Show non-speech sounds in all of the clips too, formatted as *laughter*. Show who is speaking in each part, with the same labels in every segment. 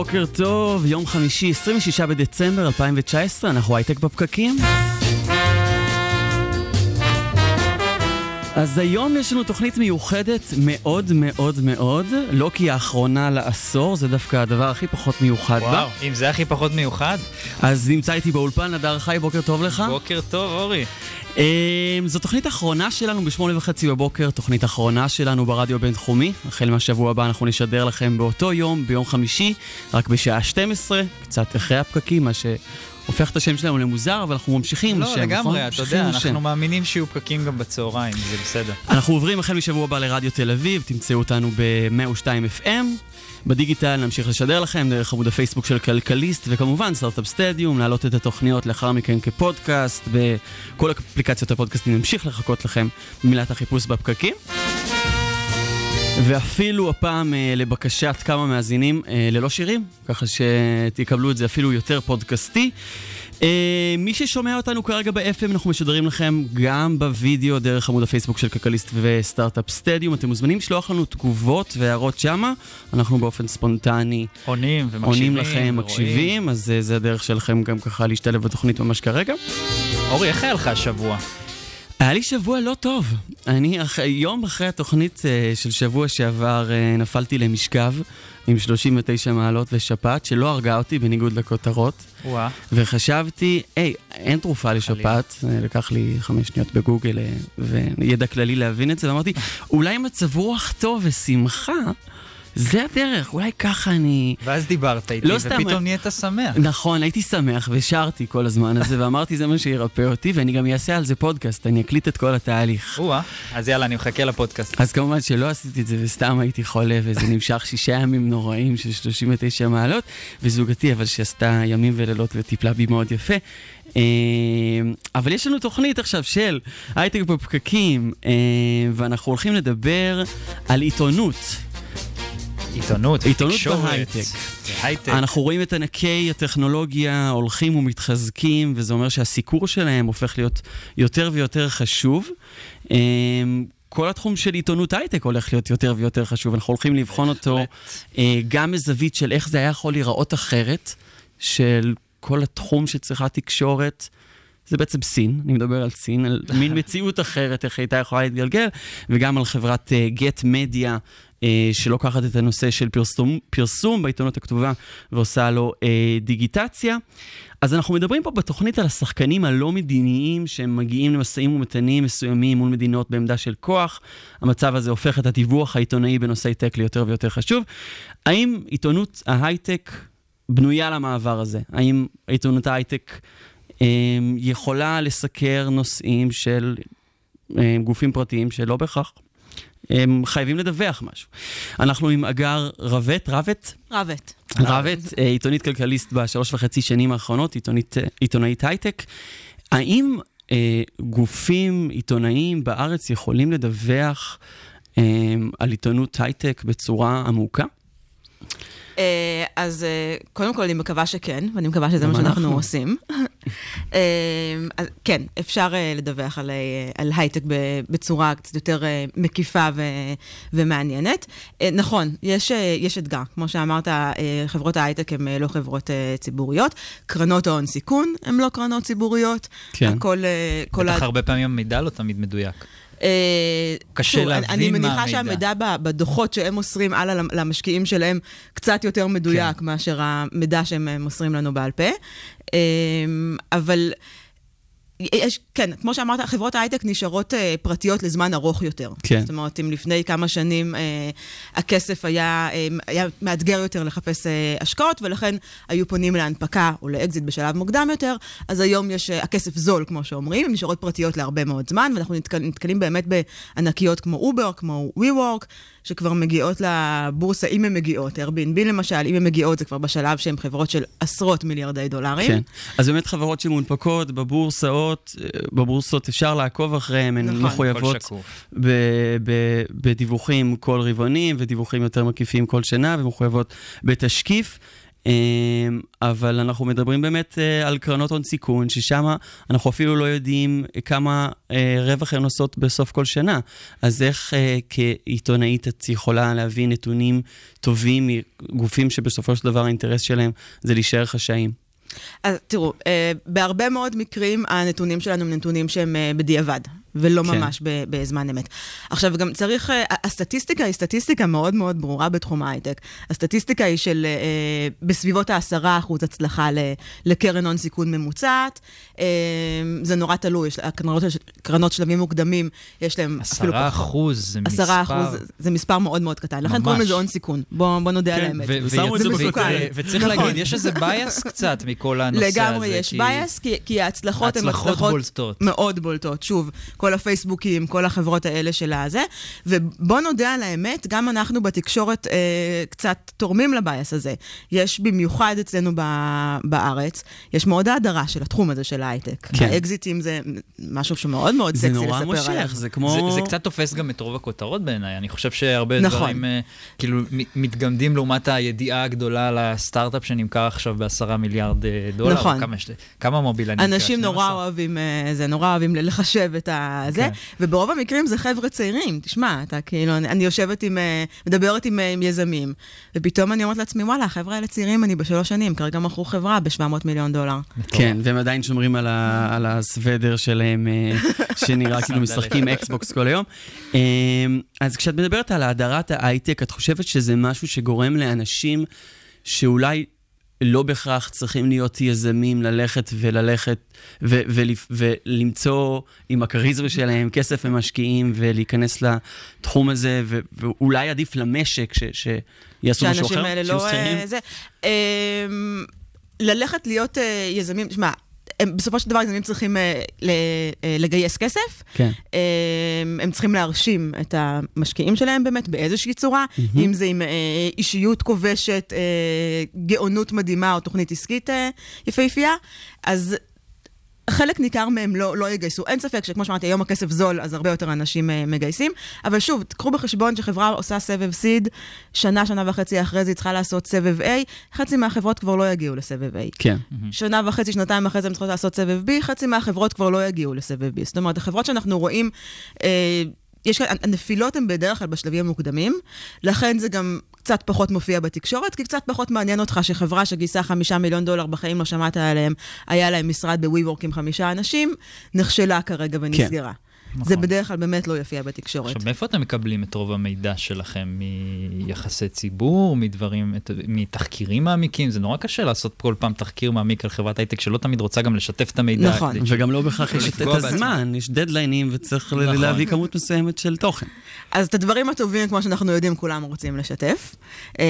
Speaker 1: בוקר טוב, יום חמישי, 26 בדצמבר 2019, אנחנו הייטק בפקקים. אז היום יש לנו תוכנית מיוחדת מאוד מאוד מאוד, לא כי היא האחרונה לעשור, זה דווקא הדבר הכי פחות מיוחד בה.
Speaker 2: וואו, אם זה הכי פחות מיוחד.
Speaker 1: אז נמצא איתי באולפן הדר חי, בוקר טוב לך.
Speaker 2: בוקר טוב, אורי.
Speaker 1: אמ, זו תוכנית אחרונה שלנו בשמונה וחצי בבוקר, תוכנית אחרונה שלנו ברדיו הבינתחומי. החל מהשבוע הבא אנחנו נשדר לכם באותו יום, ביום חמישי, רק בשעה 12, קצת אחרי הפקקים, מה שהופך את השם שלנו למוזר, אבל אנחנו ממשיכים
Speaker 2: לא,
Speaker 1: לשם, נכון?
Speaker 2: לגמרי, אתה יודע,
Speaker 1: לשם.
Speaker 2: אנחנו מאמינים שיהיו פקקים גם בצהריים, זה בסדר.
Speaker 1: אנחנו עוברים החל משבוע הבא לרדיו תל אביב, תמצאו אותנו ב-102 FM. בדיגיטל נמשיך לשדר לכם דרך עמוד הפייסבוק של כלכליסט, וכמובן סטארט-אפ סטדיום, להעלות את התוכניות לאחר מכן כפודקאסט, וכל אפליקציות הפודקאסטים נמשיך לחכות לכם במילת החיפוש בפקקים. ואפילו הפעם אה, לבקשת כמה מאזינים אה, ללא שירים, ככה שתקבלו את זה אפילו יותר פודקאסטי. אה, מי ששומע אותנו כרגע ב-FM, אנחנו משדרים לכם גם בווידאו דרך עמוד הפייסבוק של כלכליסט וסטארט-אפ סטדיום. אתם מוזמנים לשלוח לנו תגובות והערות שמה, אנחנו באופן ספונטני
Speaker 2: עונים ומקשיבים.
Speaker 1: עונים לכם. מקשיבים, אז אה, זה הדרך שלכם גם ככה להשתלב בתוכנית ממש כרגע.
Speaker 2: אורי, איך היה לך השבוע?
Speaker 1: היה לי שבוע לא טוב. אני אח... יום אחרי התוכנית uh, של שבוע שעבר uh, נפלתי למשכב עם 39 מעלות ושפעת, שלא הרגה אותי בניגוד לכותרות.
Speaker 2: וואה.
Speaker 1: וחשבתי, היי, אין תרופה לשפעת, אה, לקח לי חמש שניות בגוגל אה, וידע כללי להבין את זה, ואמרתי, אולי מצב רוח טוב ושמחה, זה הדרך, אולי ככה אני...
Speaker 2: ואז דיברת איתי,
Speaker 1: לא סתם,
Speaker 2: ופתאום נהיית שמח.
Speaker 1: נכון, הייתי שמח ושרתי כל הזמן הזה, ואמרתי זה מה שירפא אותי, ואני גם אעשה על זה פודקאסט, אני אקליט את כל התהליך.
Speaker 2: וואה, אז יאללה, אני מחכה לפודקאסט.
Speaker 1: אז כמובן שלא עשיתי את זה וסתם הייתי חולה, וזה נמשך שישה ימים נוראים של 39 מעלות, וזוגתי, אבל שעשתה ימים ולילות וטיפלה בי מאוד יפה. אה, אבל יש לנו תוכנית עכשיו של הייטק בפקקים, אה, ואנחנו הולכים לדבר על עיתונות.
Speaker 2: עיתונות,
Speaker 1: עיתונות בהייטק.
Speaker 2: בהייטק.
Speaker 1: אנחנו רואים את ענקי הטכנולוגיה הולכים ומתחזקים, וזה אומר שהסיקור שלהם הופך להיות יותר ויותר חשוב. אמ, כל התחום של עיתונות הייטק הולך להיות יותר ויותר חשוב. אנחנו הולכים לבחון אותו אה, גם מזווית של איך זה היה יכול להיראות אחרת, של כל התחום שצריכה תקשורת. זה בעצם סין, אני מדבר על סין, על מין *laughs* מציאות אחרת, איך הייתה יכולה להתגלגל, וגם על חברת גט מדיה, שלוקחת את הנושא של פרסום, פרסום בעיתונות הכתובה ועושה לו uh, דיגיטציה. אז אנחנו מדברים פה בתוכנית על השחקנים הלא מדיניים שמגיעים למשאים ומתנים מסוימים מול מדינות בעמדה של כוח. המצב הזה הופך את הדיווח העיתונאי בנושאי טק ליותר ויותר חשוב. האם עיתונות ההייטק בנויה למעבר הזה? האם עיתונות ההייטק um, יכולה לסקר נושאים של um, גופים פרטיים שלא בהכרח הם חייבים לדווח משהו. אנחנו עם אגר רבת, רבת?
Speaker 3: רבת.
Speaker 1: רבת, אה, עיתונית כלכליסט בשלוש וחצי שנים האחרונות, עיתונית, אה, עיתונאית הייטק. האם אה, גופים עיתונאיים בארץ יכולים לדווח אה, על עיתונות הייטק בצורה עמוקה?
Speaker 4: אה, אז אה, קודם כל אני מקווה שכן, ואני מקווה שזה מה שאנחנו
Speaker 1: אנחנו.
Speaker 4: עושים. *laughs* אה, אז כן, אפשר לדווח על, על הייטק ב- בצורה קצת יותר מקיפה ו- ומעניינת. נכון, יש, יש אתגר. כמו שאמרת, חברות ההייטק הן לא חברות ציבוריות. קרנות ההון סיכון הן לא קרנות ציבוריות.
Speaker 1: כן.
Speaker 4: הכל... כל ה-
Speaker 2: בטח הרבה פעמים המידע לא תמיד מדויק.
Speaker 4: אה,
Speaker 2: קשה
Speaker 4: שוב, אני-
Speaker 2: להבין
Speaker 4: אני
Speaker 2: מה
Speaker 4: מניחה
Speaker 2: המידע.
Speaker 4: שהמידע ב- בדוחות שהם מוסרים הלאה למ- למשקיעים שלהם קצת יותר מדויק
Speaker 2: כן.
Speaker 4: מאשר המידע שהם אה, מוסרים לנו בעל פה. אה, אבל יש, כן, כמו שאמרת, חברות ההייטק נשארות אה, פרטיות לזמן ארוך יותר.
Speaker 1: כן.
Speaker 4: זאת אומרת, אם לפני כמה שנים אה, הכסף היה, אה, היה מאתגר יותר לחפש אה, השקעות, ולכן היו פונים להנפקה או לאקזיט בשלב מוקדם יותר, אז היום יש, אה, הכסף זול, כמו שאומרים, הן נשארות פרטיות להרבה מאוד זמן, ואנחנו נתקל, נתקלים באמת בענקיות כמו אובר, כמו WeWork, שכבר מגיעות לבורסה, אם הן מגיעות, Airbnb למשל, אם הן מגיעות, זה כבר בשלב שהן חברות של עשרות מיליארדי דולרים.
Speaker 1: כן. אז באמת חברות שמונפקות בבורסאות, אה, בבורסות אפשר לעקוב אחריהן, הן
Speaker 4: נכון.
Speaker 1: מחויבות. ב- ב- בדיווחים כל רבעונים ודיווחים יותר מקיפים כל שנה ומחויבות בתשקיף. אמ, אבל אנחנו מדברים באמת אה, על קרנות הון סיכון, ששם אנחנו אפילו לא יודעים כמה אה, רווח הן עושות בסוף כל שנה. אז איך אה, כעיתונאית את יכולה להביא נתונים טובים מגופים שבסופו של דבר האינטרס שלהם זה להישאר חשאיים?
Speaker 4: אז תראו, בהרבה מאוד מקרים הנתונים שלנו הם נתונים שהם בדיעבד, ולא
Speaker 1: כן.
Speaker 4: ממש ב- בזמן אמת. עכשיו, גם צריך, אה, הסטטיסטיקה היא סטטיסטיקה מאוד מאוד ברורה בתחום ההייטק. הסטטיסטיקה היא של אה, בסביבות ה-10% הצלחה ל- לקרן הון סיכון ממוצעת. אה, זה נורא תלוי, יש הקרנות, קרנות שלבים מוקדמים, יש להם אפילו פחות.
Speaker 2: אחוז זה מספר.
Speaker 4: עשרה אחוז, זה מספר מאוד מאוד קטן. לכן
Speaker 2: ממש.
Speaker 4: קוראים לזה הון סיכון. בואו בוא נודה על
Speaker 1: כן,
Speaker 4: האמת.
Speaker 2: ו-
Speaker 1: ושמו את
Speaker 4: זה מסוכן.
Speaker 2: ו- וצריך
Speaker 4: נכון.
Speaker 2: להגיד, יש איזה bias *laughs* קצת מכל הנושא הזה.
Speaker 4: לגמרי יש
Speaker 2: כי-
Speaker 4: bias, כי, כי ההצלחות הן
Speaker 2: ההצלחות
Speaker 4: הצלחות
Speaker 2: בולטות.
Speaker 4: מאוד בולטות. שוב, כל הפייסבוקים, כל החברות האלה של הזה. ובוא נודה על האמת, גם אנחנו בתקשורת אה, קצת תורמים ל bias הזה. יש במיוחד אצלנו ב, בארץ, יש מאוד האדרה של התחום הזה של ההייטק.
Speaker 1: כן.
Speaker 4: האקזיטים זה משהו שמאוד מאוד
Speaker 1: זה
Speaker 4: סקסי
Speaker 1: נורא
Speaker 4: לספר עליו.
Speaker 1: מושך, זה כמו...
Speaker 2: זה, זה קצת תופס גם את רוב הכותרות בעיניי. אני חושב שהרבה
Speaker 4: נכון.
Speaker 2: דברים אה, כאילו מתגמדים לעומת הידיעה הגדולה על הסטארט-אפ שנמכר עכשיו בעשרה מיליארד אה, דולר.
Speaker 4: נכון.
Speaker 2: כמה, כמה מוביל אני
Speaker 4: אנשים נורא אוהבים, אה, זה נורא אוהבים לחשב את הזה,
Speaker 2: כן.
Speaker 4: וברוב המקרים זה חבר'ה צעירים. תשמע, אתה כאילו, אני, אני יושבת עם, אה, מדברת עם, אה, עם יזמים, ופתאום אני אומרת לעצמי, וואלה, החבר'ה האלה צעירים, אני בשלוש שנים, כרגע מכרו חברה ב-700 מיליון דולר.
Speaker 1: כן, והם עדיין שומרים על, ה, על הסוודר שלהם, אה, *laughs* שנראה כאילו. משחקים אקסבוקס כל היום. אה, אז כשאת מדברת על האדרת ההייטק, את חושבת שזה משהו שגורם לאנשים שאולי לא בהכרח צריכים להיות יזמים, ללכת וללכת ו- ולפ- ולמצוא עם הכריזמה שלהם כסף ומשקיעים ולהיכנס לתחום הזה, ו- ואולי עדיף למשק ש- שיעשו משהו אחר?
Speaker 4: שהאנשים האלה
Speaker 1: שיהיו
Speaker 4: לא...
Speaker 1: שכירים?
Speaker 4: אה, זה, אה, ללכת להיות אה, יזמים, תשמע, הם, בסופו של דבר יזמים צריכים אה, ל- אה, לגייס כסף.
Speaker 1: כן.
Speaker 4: אה, הם צריכים להרשים את המשקיעים שלהם באמת באיזושהי צורה, אם זה עם אה, אישיות כובשת, אה, גאונות מדהימה או תוכנית עסקית אה, יפהפייה. אז חלק ניכר מהם לא, לא יגייסו. אין ספק שכמו שאמרתי, היום הכסף זול, אז הרבה יותר אנשים uh, מגייסים. אבל שוב, תקחו בחשבון שחברה עושה סבב סיד, שנה, שנה וחצי אחרי זה היא צריכה לעשות סבב A, חצי מהחברות כבר לא יגיעו לסבב A.
Speaker 1: כן.
Speaker 4: שנה וחצי, שנתיים אחרי זה הן צריכות לעשות סבב B, חצי מהחברות כבר לא יגיעו לסבב B. זאת אומרת, החברות שאנחנו רואים, אה, יש כאן, הנפילות הן בדרך כלל בשלבים המוקדמים, לכן זה גם קצת פחות מופיע בתקשורת, כי קצת פחות מעניין אותך שחברה שגייסה חמישה מיליון דולר, בחיים לא שמעת עליהם, היה להם משרד ב-WeWork עם חמישה אנשים, נכשלה כרגע ונסגרה. זה בדרך כלל באמת לא יופיע בתקשורת.
Speaker 2: עכשיו, מאיפה אתם מקבלים את רוב המידע שלכם? מיחסי ציבור, מדברים, את- מתחקירים מעמיקים? זה נורא קשה לעשות כל פעם תחקיר מעמיק על חברת הייטק שלא תמיד רוצה גם לשתף את המידע.
Speaker 4: נכון.
Speaker 1: וגם לא בהכרח יש את. הזמן, יש דדליינים וצריך ל-
Speaker 2: נכון.
Speaker 1: להביא כמות מסוימת של תוכן.
Speaker 4: אז את הדברים הטובים, כמו שאנחנו יודעים, כולם רוצים לשתף. אה,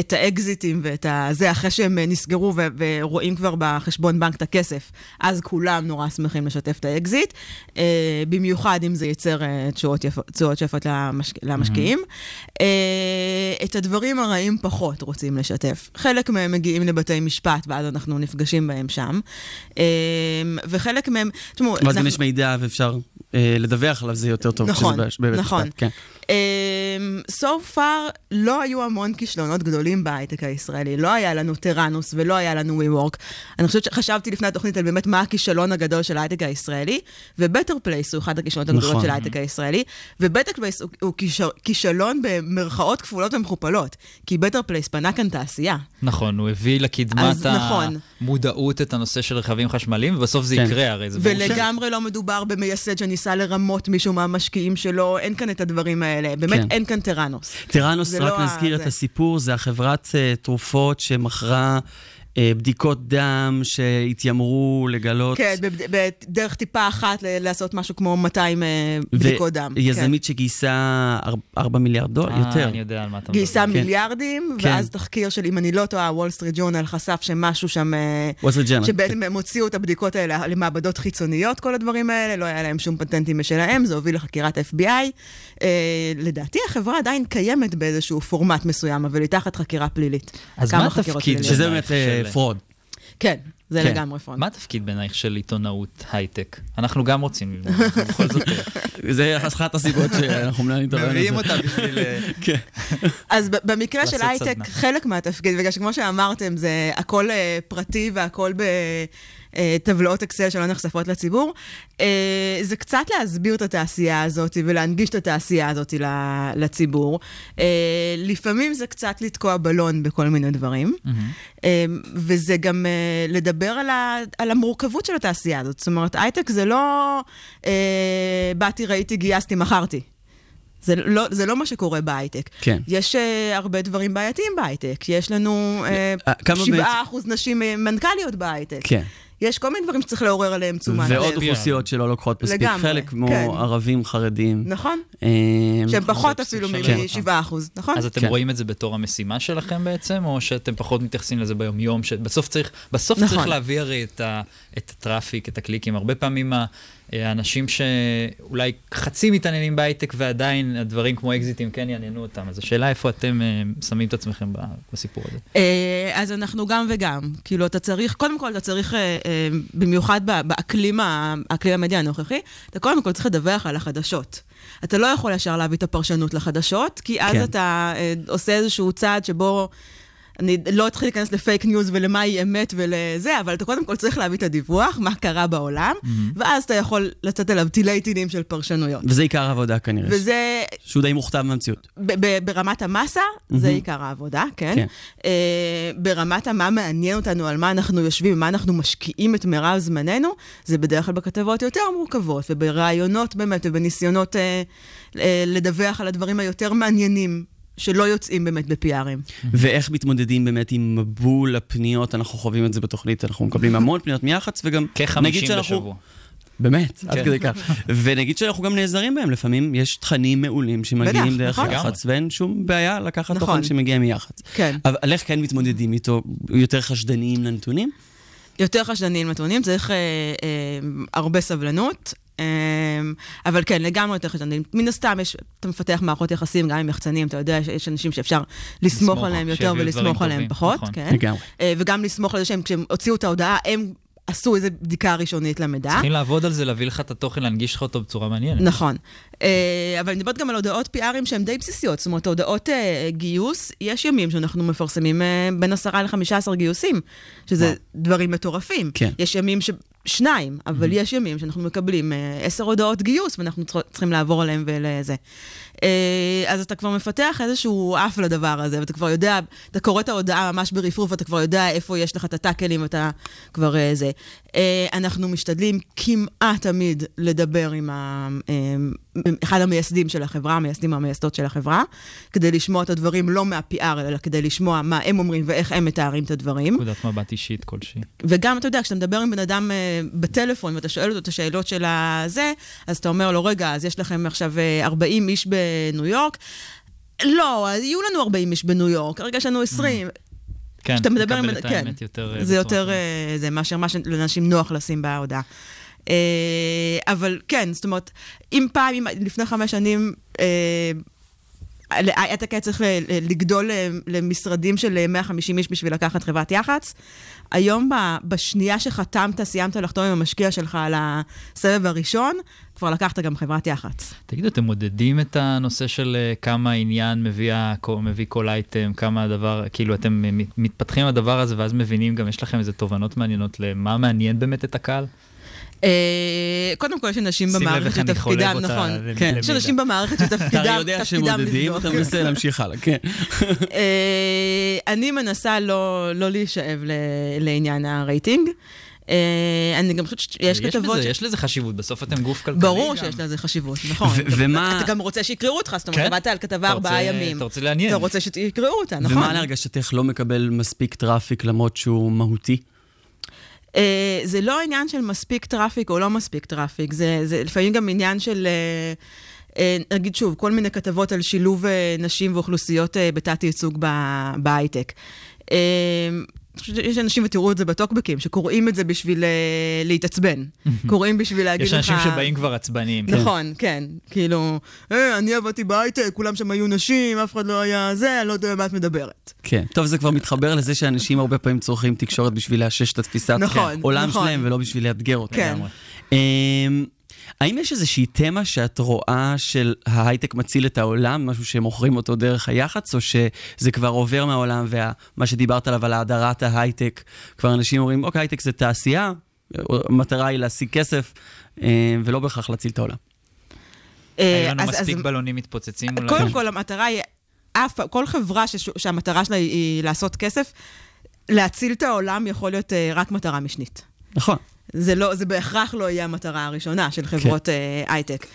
Speaker 4: את האקזיטים ואת ה... זה, אחרי שהם אה, נסגרו ו- ורואים כבר בחשבון בנק את הכסף, אז כולם נורא שמחים לשתף את האקזיט. במיוחד אם זה ייצר אה, תשואות יפות- למשק- למשקיעים. אה, את הדברים הרעים פחות רוצים לשתף. חלק מהם מגיעים לבתי משפט, ואז אנחנו נפגשים בהם שם. אה, וחלק מהם, תשמעו,
Speaker 1: ואז גם
Speaker 4: אנחנו-
Speaker 1: יש מידע ואפשר לדווח עליו, זה יותר טוב.
Speaker 4: נכון, נכון.
Speaker 1: כן.
Speaker 4: אמ, so far לא היו המון כישלונות גדולים בהייטק הישראלי. לא היה לנו Theranos ולא היה לנו WeWork. אני חושבת שחשבתי לפני התוכנית על באמת מה הכישלון הגדול של ההייטק הישראלי, ו Better Place הוא אחד הכישלונות הגדולות
Speaker 1: נכון.
Speaker 4: של ההייטק הישראלי, ו Better Place הוא, הוא כישר, כישלון במרכאות כפולות ומכופלות, כי Better Place בנה כאן תעשייה.
Speaker 2: נכון, הוא הביא לקדמת
Speaker 4: אז נכון.
Speaker 2: המודעות את הנושא של רכבים חשמליים, ובסוף זה
Speaker 1: כן.
Speaker 2: יקרה, הרי זה ברור.
Speaker 4: ולגמרי לא מדובר במייסד שניסה לרמות מישהו מהמשקיעים שלו, אין כאן את הדברים האלה. באמת
Speaker 1: כן.
Speaker 4: אין כאן טראנוס.
Speaker 1: טראנוס, רק
Speaker 4: לא ה-
Speaker 1: נזכיר את
Speaker 4: זה.
Speaker 1: הסיפור, זה החברת אה, תרופות שמכרה בדיקות דם שהתיימרו לגלות...
Speaker 4: כן, בד- בדרך טיפה אחת ל- לעשות משהו כמו 200 אה, בדיקות דם.
Speaker 1: ויזמית שגייסה 4 מיליארד דולר,
Speaker 2: אה,
Speaker 1: יותר.
Speaker 2: אני יודע על מה אתה מדבר.
Speaker 4: גייסה
Speaker 1: כן.
Speaker 4: מיליארדים,
Speaker 1: כן.
Speaker 4: ואז תחקיר של, אם אני לא טועה, Wall Street Journal חשף שמשהו שם... אה,
Speaker 1: Wall Street Journal.
Speaker 4: שבעצם הם הוציאו את הבדיקות האלה למעבדות חיצוניות, כל הדברים האלה, לא היה להם שום פטנטים משלהם, זה הוביל לחקירת FBI. אה, לדעתי החברה עדיין קיימת באיזשהו פורמט מסוים, אבל היא תחת חקירה פלילית.
Speaker 2: אז מה התפקיד.
Speaker 1: שזה באמת אה, fraud.
Speaker 4: כן, זה
Speaker 1: כן.
Speaker 4: לגמרי fraud.
Speaker 2: מה התפקיד בעינייך של עיתונאות הייטק? אנחנו גם רוצים ללמוד, אנחנו בכל זאת... אה, *laughs*
Speaker 1: זה אחת הסיבות שאנחנו מנהלים את הרעיון הזה.
Speaker 2: מביאים אותה בשביל... אה, *laughs*
Speaker 1: כן.
Speaker 4: אז ב- במקרה של הייטק. חלק מהתפקיד, בגלל שכמו שאמרתם, זה הכל אה, פרטי והכל בטבלאות אקסל שלא נחשפות לציבור, אה, זה קצת להסביר את התעשייה הזאת ולהנגיש את התעשייה הזאת לציבור. אה, לפעמים זה קצת לתקוע בלון בכל מיני דברים, אה, וזה גם אה, לדבר על, ה- על המורכבות של התעשייה הזאת. זאת אומרת, הייטק זה לא אה, באתי, ראיתי, גייסתי, מכרתי. זה לא, זה לא מה שקורה בהייטק.
Speaker 1: כן.
Speaker 4: יש uh, הרבה דברים בעייתיים בהייטק. יש לנו
Speaker 1: אה,
Speaker 4: uh, 7% נשים uh, מנכ"ליות בהייטק.
Speaker 1: כן.
Speaker 4: יש כל מיני דברים שצריך לעורר עליהם תשומת
Speaker 1: ועוד
Speaker 4: לב.
Speaker 1: אוכלוסיות שלא לוקחות מספיק
Speaker 4: לגמרי,
Speaker 1: חלק, כמו
Speaker 4: כן.
Speaker 1: ערבים, חרדים.
Speaker 4: נכון?
Speaker 1: אה,
Speaker 4: שהם פחות אפילו
Speaker 2: שווה
Speaker 4: מ-7%, נכון?
Speaker 2: אז אתם
Speaker 1: כן.
Speaker 2: רואים את זה בתור המשימה שלכם בעצם, או שאתם פחות מתייחסים לזה ביום-יום, שבסוף צריך, בסוף
Speaker 4: נכון.
Speaker 2: צריך להביא הרי את, ה, את הטראפיק, את הקליקים. הרבה פעמים האנשים שאולי חצי מתעניינים בהייטק ועדיין הדברים כמו אקזיטים כן יעניינו אותם. אז השאלה איפה אתם אה, שמים את עצמכם בסיפור הזה.
Speaker 4: אה, אז אנחנו גם וגם. כאילו, אתה צריך, קודם כל, אתה צריך, אה, במיוחד באקלים האקלים המדיה הנוכחי, אתה קודם כל צריך לדווח על החדשות. אתה לא יכול ישר להביא את הפרשנות לחדשות, כי אז
Speaker 1: כן.
Speaker 4: אתה עושה איזשהו צעד שבו... אני לא אתחיל להיכנס לפייק ניוז ולמהי אמת ולזה, אבל אתה קודם כל צריך להביא את הדיווח, מה קרה בעולם, ואז אתה יכול לצאת אליו תילי תילים של פרשנויות.
Speaker 1: וזה עיקר העבודה כנראה.
Speaker 4: וזה
Speaker 1: שהוא די מוכתב מהמציאות.
Speaker 4: ב- ב- ברמת המסה, זה עיקר העבודה, כן?
Speaker 1: כן.
Speaker 4: אה, ברמת המה מעניין אותנו, על מה אנחנו יושבים, מה אנחנו משקיעים את מירב זמננו, זה בדרך כלל בכתבות יותר מורכבות, וברעיונות באמת, ובניסיונות אה, אה, לדווח על הדברים היותר מעניינים, שלא יוצאים באמת ב-PRים.
Speaker 1: ואיך מתמודדים באמת עם מבול הפניות, אנחנו חווים את זה בתוכנית, אנחנו מקבלים המון פניות מיח"צ, וגם נגיד
Speaker 2: כ-50
Speaker 1: שאנחנו...
Speaker 2: בשבוע.
Speaker 1: באמת, עד
Speaker 2: כן.
Speaker 1: כדי כך. ונגיד שאנחנו גם נעזרים בהם, לפעמים יש תכנים מעולים שמגיעים דרך
Speaker 4: נכון.
Speaker 1: יח"צ, ואין שום בעיה לקחת
Speaker 4: נכון.
Speaker 1: תוכן שמגיע מיח"צ.
Speaker 4: כן.
Speaker 1: אבל איך כן מתמודדים איתו? יותר חשדניים לנתונים?
Speaker 4: יותר חשדניים נתונים, צריך אה, אה, הרבה סבלנות. אה, אבל כן, לגמרי יותר חשדניים. מן הסתם, יש, אתה מפתח מערכות יחסים גם עם יחצנים, אתה יודע שיש אנשים שאפשר לסמוך
Speaker 2: לסמוך,
Speaker 4: עליהם יותר ולסמוך עליהם
Speaker 2: טובים,
Speaker 4: פחות,
Speaker 2: נכון.
Speaker 4: כן.
Speaker 1: לגמרי.
Speaker 4: אה, וגם לסמוך על זה שהם, כשהם הוציאו את ההודעה, הם עשו איזו בדיקה ראשונית למידע.
Speaker 2: צריכים לעבוד על זה, להביא לך את התוכן, להנגיש לך אותו בצורה מעניינת.
Speaker 4: נכון. אה, אבל אני מדברת גם על הודעות PRים שהן די בסיסיות. זאת אומרת, הודעות אה, גיוס, יש ימים שאנחנו מפרסמים בין 10 ל-15 גיוסים, שזה
Speaker 2: וואו.
Speaker 4: דברים מטורפים.
Speaker 1: כן.
Speaker 4: יש ימים ש... שניים, אבל יש ימים שאנחנו מקבלים אה, עשר הודעות גיוס, ואנחנו צר- צריכים לעבור עליהם ולזה. אה, אז אתה כבר מפתח איזשהו אף לדבר הזה, ואתה כבר יודע, אתה קורא את ההודעה ממש ברפרוף, ואתה כבר יודע איפה יש לך את הטאקלים, ואתה כבר אה, זה. אה, אנחנו משתדלים כמעט תמיד לדבר עם ה, אחד המייסדים של החברה, המייסדים המייסדות של החברה, כדי לשמוע את הדברים לא מה-PR, אלא כדי לשמוע מה הם אומרים ואיך הם מתארים את הדברים.
Speaker 2: נקודת מבט אישית כלשהי.
Speaker 4: וגם, אתה יודע, כשאתה מדבר עם בן אדם בטלפון ואתה שואל אותו את השאלות של הזה, אז אתה אומר לו, רגע, אז יש לכם עכשיו אה, 40 איש בניו יורק? לא, יהיו לנו 40 איש בניו יורק, כרגע יש לנו 20.
Speaker 2: כן,
Speaker 4: כשאתה מדבר עם... כן,
Speaker 2: יותר... אה,
Speaker 4: זה
Speaker 2: בצורה
Speaker 4: יותר. אה, זה מאשר מה שלאנשים נוח לשים בהודעה. אה, אבל כן, זאת אומרת, אם פעם, אם לפני חמש שנים, אה, הייתה כאן צריך ל- ל- לגדול אה, למשרדים של 150 איש בשביל לקחת חברת יח"צ. היום, בשנייה שחתמת, סיימת לחתום עם המשקיע שלך על הסבב הראשון, כבר לקחת גם חברת יח"צ.
Speaker 2: תגידו, אתם מודדים את הנושא של אה, כמה עניין מביא, כל אייטם, כמה הדבר, כאילו אתם אה, מת- מתפתחים הדבר הזה ואז מבינים גם, יש לכם איזה תובנות מעניינות למה מעניין באמת את הקהל?
Speaker 4: אה, קודם כל, יש אנשים במערכת שתפקידם, נכון.
Speaker 1: כן.
Speaker 4: יש. אנשים במערכת *laughs*
Speaker 1: אתה
Speaker 4: שתפקידם
Speaker 1: הרי יודע שמודדים. אתה מנסה להמשיך הלאה, כן. *laughs*
Speaker 4: אה, אני מנסה לא, לא להישאב לעניין הרייטינג. אה, אני גם חושבת שיש
Speaker 2: יש
Speaker 4: כתבות...
Speaker 2: יש לזה חשיבות, בסוף אתם גוף כלכלי.
Speaker 4: ברור
Speaker 2: גם.
Speaker 4: שיש לזה חשיבות, נכון. אתה-
Speaker 1: ומה-
Speaker 4: אתה גם רוצה שיקראו אותך, זאת אומרת,
Speaker 2: כן.
Speaker 4: עבדת על כתבה
Speaker 2: אתה
Speaker 4: ארבעה ימים.
Speaker 2: אתה רוצה לעניין.
Speaker 4: אתה רוצה שיקראו אותה, נכון.
Speaker 1: ומה להרגשתך לא מקבל מספיק traffic למרות שהוא מהותי?
Speaker 4: אה, זה לא עניין של מספיק traffic או לא מספיק traffic, זה, זה לפעמים גם עניין של, אה, אה, נגיד שוב, כל מיני כתבות על שילוב נשים ואוכלוסיות אה, בתת ייצוג ב- בהייטק. שיש אנשים, ותראו את זה בטוקבקים, שקוראים את זה בשביל אה, להתעצבן. *laughs* קוראים בשביל להגיד
Speaker 2: יש
Speaker 4: לך...
Speaker 2: אנשים שבאים כבר עצבניים. *laughs*
Speaker 4: נכון, כן. כאילו, אה, אני עבדתי בהייטק, כולם שם היו נשים, אף אחד לא היה זה, אני לא יודע מה את מדברת.
Speaker 1: כן. טוב, זה כבר מתחבר לזה שאנשים הרבה פעמים צורכים תקשורת בשביל לאשש את התפיסת
Speaker 4: נכון,
Speaker 1: עולם
Speaker 4: נכון.
Speaker 1: שלהם ולא בשביל לאתגר אותה. האם יש איזושהי תמה שאת רואה של ההייטק מציל את העולם, משהו שמוכרים אותו דרך היח"צ, או שזה כבר עובר מהעולם, ומה שדיברת עליו, על האדרת ההייטק, כבר אנשים אומרים, אוקיי, הייטק זה תעשייה, המטרה היא להשיג כסף, אמ, ולא בהכרח להציל את העולם.
Speaker 4: אה,
Speaker 2: היו לנו
Speaker 4: אז- אז-
Speaker 2: מספיק בלונים מתפוצצים אולי.
Speaker 4: קודם כל, המטרה היא, כל חברה שהמטרה שלה היא, היא לעשות כסף, להציל את העולם יכול להיות אה, רק מטרה משנית.
Speaker 1: נכון.
Speaker 4: זה, לא, זה בהכרח לא יהיה המטרה הראשונה של חברות אה, הייטק.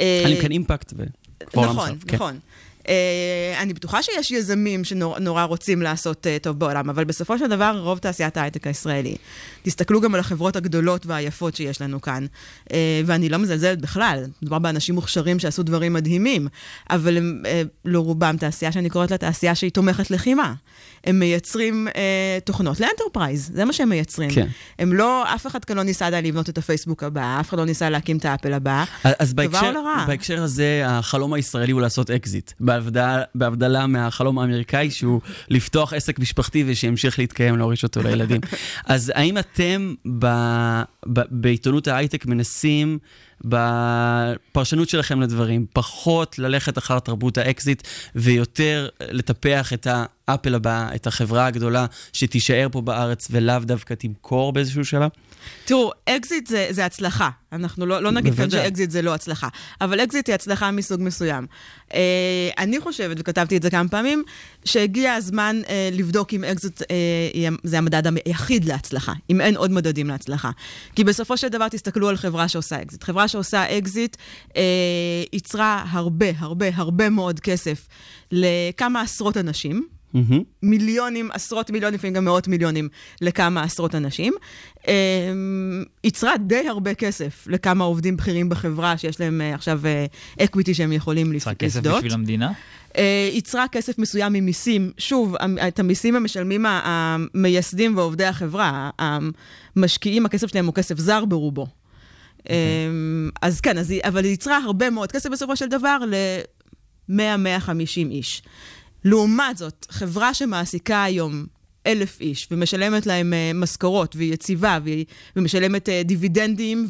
Speaker 4: אה,
Speaker 1: אני כאן אימפקט וכבר עולם
Speaker 4: נכון,
Speaker 1: כן.
Speaker 4: נכון. אה, אני בטוחה שיש יזמים שנורא רוצים לעשות אה, טוב בעולם, אבל בסופו של דבר, רוב תעשיית ההייטק הישראלי. תסתכלו גם על החברות הגדולות והיפות שיש לנו כאן, אה, ואני לא מזלזלת בכלל, מדובר באנשים מוכשרים שעשו דברים מדהימים, אבל הם אה, לא רובם תעשייה שאני קוראת לה תעשייה שהיא תומכת לחימה. הם מייצרים אה, תוכנות ל enterprise, זה מה שהם מייצרים.
Speaker 1: כן.
Speaker 4: הם לא, אף אחד כאן לא ניסה עדיין לבנות את הפייסבוק הבא, אף אחד לא ניסה להקים את האפל הבא.
Speaker 1: אז בהקשר,
Speaker 4: לרעה?
Speaker 1: בהקשר הזה, החלום הישראלי הוא לעשות אקזיט. בהבדלה, בהבדלה מהחלום האמריקאי, שהוא לפתוח עסק משפחתי ושימשיך להתקיים, להוריש אותו לילדים. *laughs* אז האם אתם ב, ב, בעיתונות ההייטק מנסים, בפרשנות שלכם לדברים, פחות ללכת אחר תרבות האקזיט, ויותר לטפח את האפל הבא, את החברה הגדולה שתישאר פה בארץ, ולאו דווקא תמכור באיזשהו שלב?
Speaker 4: תראו, אקזיט זה, זה הצלחה. אנחנו לא, לא נגיד כאן. שאקזיט זה לא הצלחה, אבל אקזיט היא הצלחה מסוג מסוים. Uh, אני חושבת, וכתבתי את זה כמה פעמים, שהגיע הזמן uh, לבדוק אם אקזיט יהיה- זה המדד היחיד להצלחה, אם אין עוד מדדים להצלחה. כי בסופו של דבר תסתכלו על חברה שעושה אקזיט. חברה שעושה אקזיט uh, ייצרה הרבה, הרבה, הרבה מאוד כסף לכמה עשרות אנשים.
Speaker 1: מהמם.
Speaker 4: מיליונים, עשרות מיליונים, לפעמים גם מאות מיליונים לכמה עשרות אנשים. אמ, ייצרה די הרבה כסף לכמה עובדים בכירים בחברה שיש להם אה, עכשיו אקוויטי שהם יכולים לפ-
Speaker 2: צריך כסף
Speaker 4: לפדות.
Speaker 2: בשביל המדינה?
Speaker 4: אה, ייצרה כסף מסוים ממיסים. שוב, את המיסים הם משלמים המייסדים ועובדי החברה. המשקיעים, הכסף שלהם הוא כסף זר ברובו. אמ, אז כן, אז אבל היא ייצרה הרבה מאוד כסף בסופו של דבר ל-100-150 איש. לעומת זאת, חברה שמעסיקה היום אלף איש ומשלמת להם uh, משכורות והיא יציבה והיא, ומשלמת uh, דיבידנדים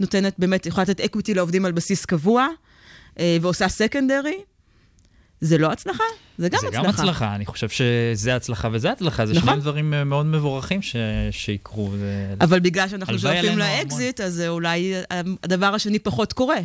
Speaker 4: ונותנת באמת, יכולה לתת equity לעובדים על בסיס קבוע uh, ועושה secondary, זה לא הצלחה? זה גם
Speaker 2: זה
Speaker 4: הצלחה.
Speaker 2: גם הצלחה, אני חושב שזה הצלחה וזה הצלחה, זה
Speaker 4: נכון.
Speaker 2: שני דברים אה, מאוד מבורכים ש- שיקרו. זה-
Speaker 4: אבל בגלל שאנחנו שואפים לאקזיט, אז אה, אולי הדבר השני פחות קורה.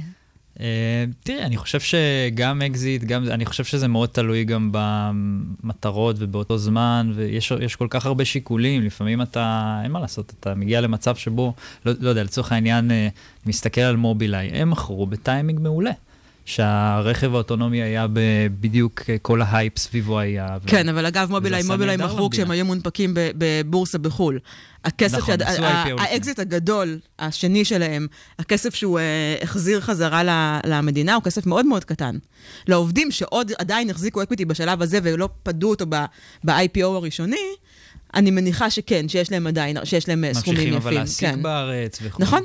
Speaker 2: אה, תראי, אני חושב שגם אקזיט, גם, אני חושב שזה מאוד תלוי גם במטרות ובאותו זמן, ויש יש כל כך הרבה שיקולים, לפעמים אתה, אין מה לעשות, אתה מגיע למצב שבו, לא, לא יודע, לצורך העניין, אה, מסתכל על מובילאיי, הם מכרו בטיימינג מעולה. שהרכב האוטונומי היה בדיוק אה, כל ההייפ סביבו היה. ו-
Speaker 4: כן, אבל אגב, מובילאיי,
Speaker 2: עשה
Speaker 4: מובילאי
Speaker 2: נהדר
Speaker 4: מכרו כשהם. היו מונפקים בבורסה בחו"ל. הכסף,
Speaker 2: נכון,
Speaker 4: ה- האקזיט הגדול, השני שלהם, הכסף שהוא אה, החזיר חזרה ל- למדינה, הוא כסף מאוד מאוד קטן. לעובדים שעוד עדיין החזיקו equity בשלב הזה ולא פדו אותו ב- ב-IPO הראשוני, אני מניחה שכן, שיש להם עדיין, שיש להם אה, סכומים יפים.
Speaker 2: ממשיכים אבל להעסיק
Speaker 4: כן.
Speaker 2: בארץ וכו'.
Speaker 4: נכון,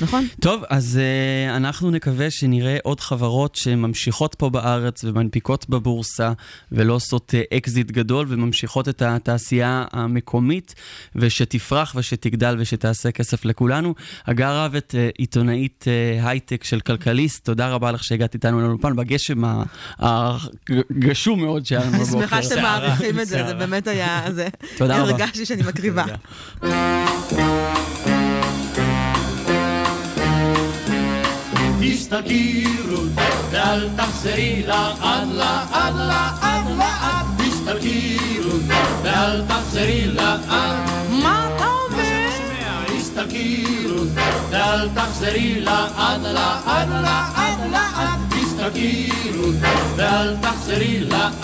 Speaker 4: נכון.
Speaker 1: טוב, אז uh, אנחנו נקווה שנראה עוד חברות שממשיכות פה בארץ ומנפיקות בבורסה ולא עושות uh, אקזיט גדול וממשיכות את התעשייה המקומית ושתפרח ושתגדל ושתעשה כסף לכולנו. הגר רבט, uh, עיתונאית uh, הייטק של כלכליסט, תודה רבה לך שהגעת איתנו לאולפן בגשם הגשום מאוד שהיה לנו
Speaker 4: אני
Speaker 1: בבוקר.
Speaker 4: שמחה שאתם מעריכים את זה, זה. באמת היה... זה-
Speaker 1: תודה רבה.
Speaker 4: הרגשתי שאני מקריבה.
Speaker 5: רות, ואל תחזרי לאט לאט תסתכלי רות, ואל תחזרי לאט
Speaker 4: מה אתה אומר?
Speaker 5: תסתכירו, ואל תחזרי לאט לאט לאט, תסתכירו, ואל תחזרי לאט.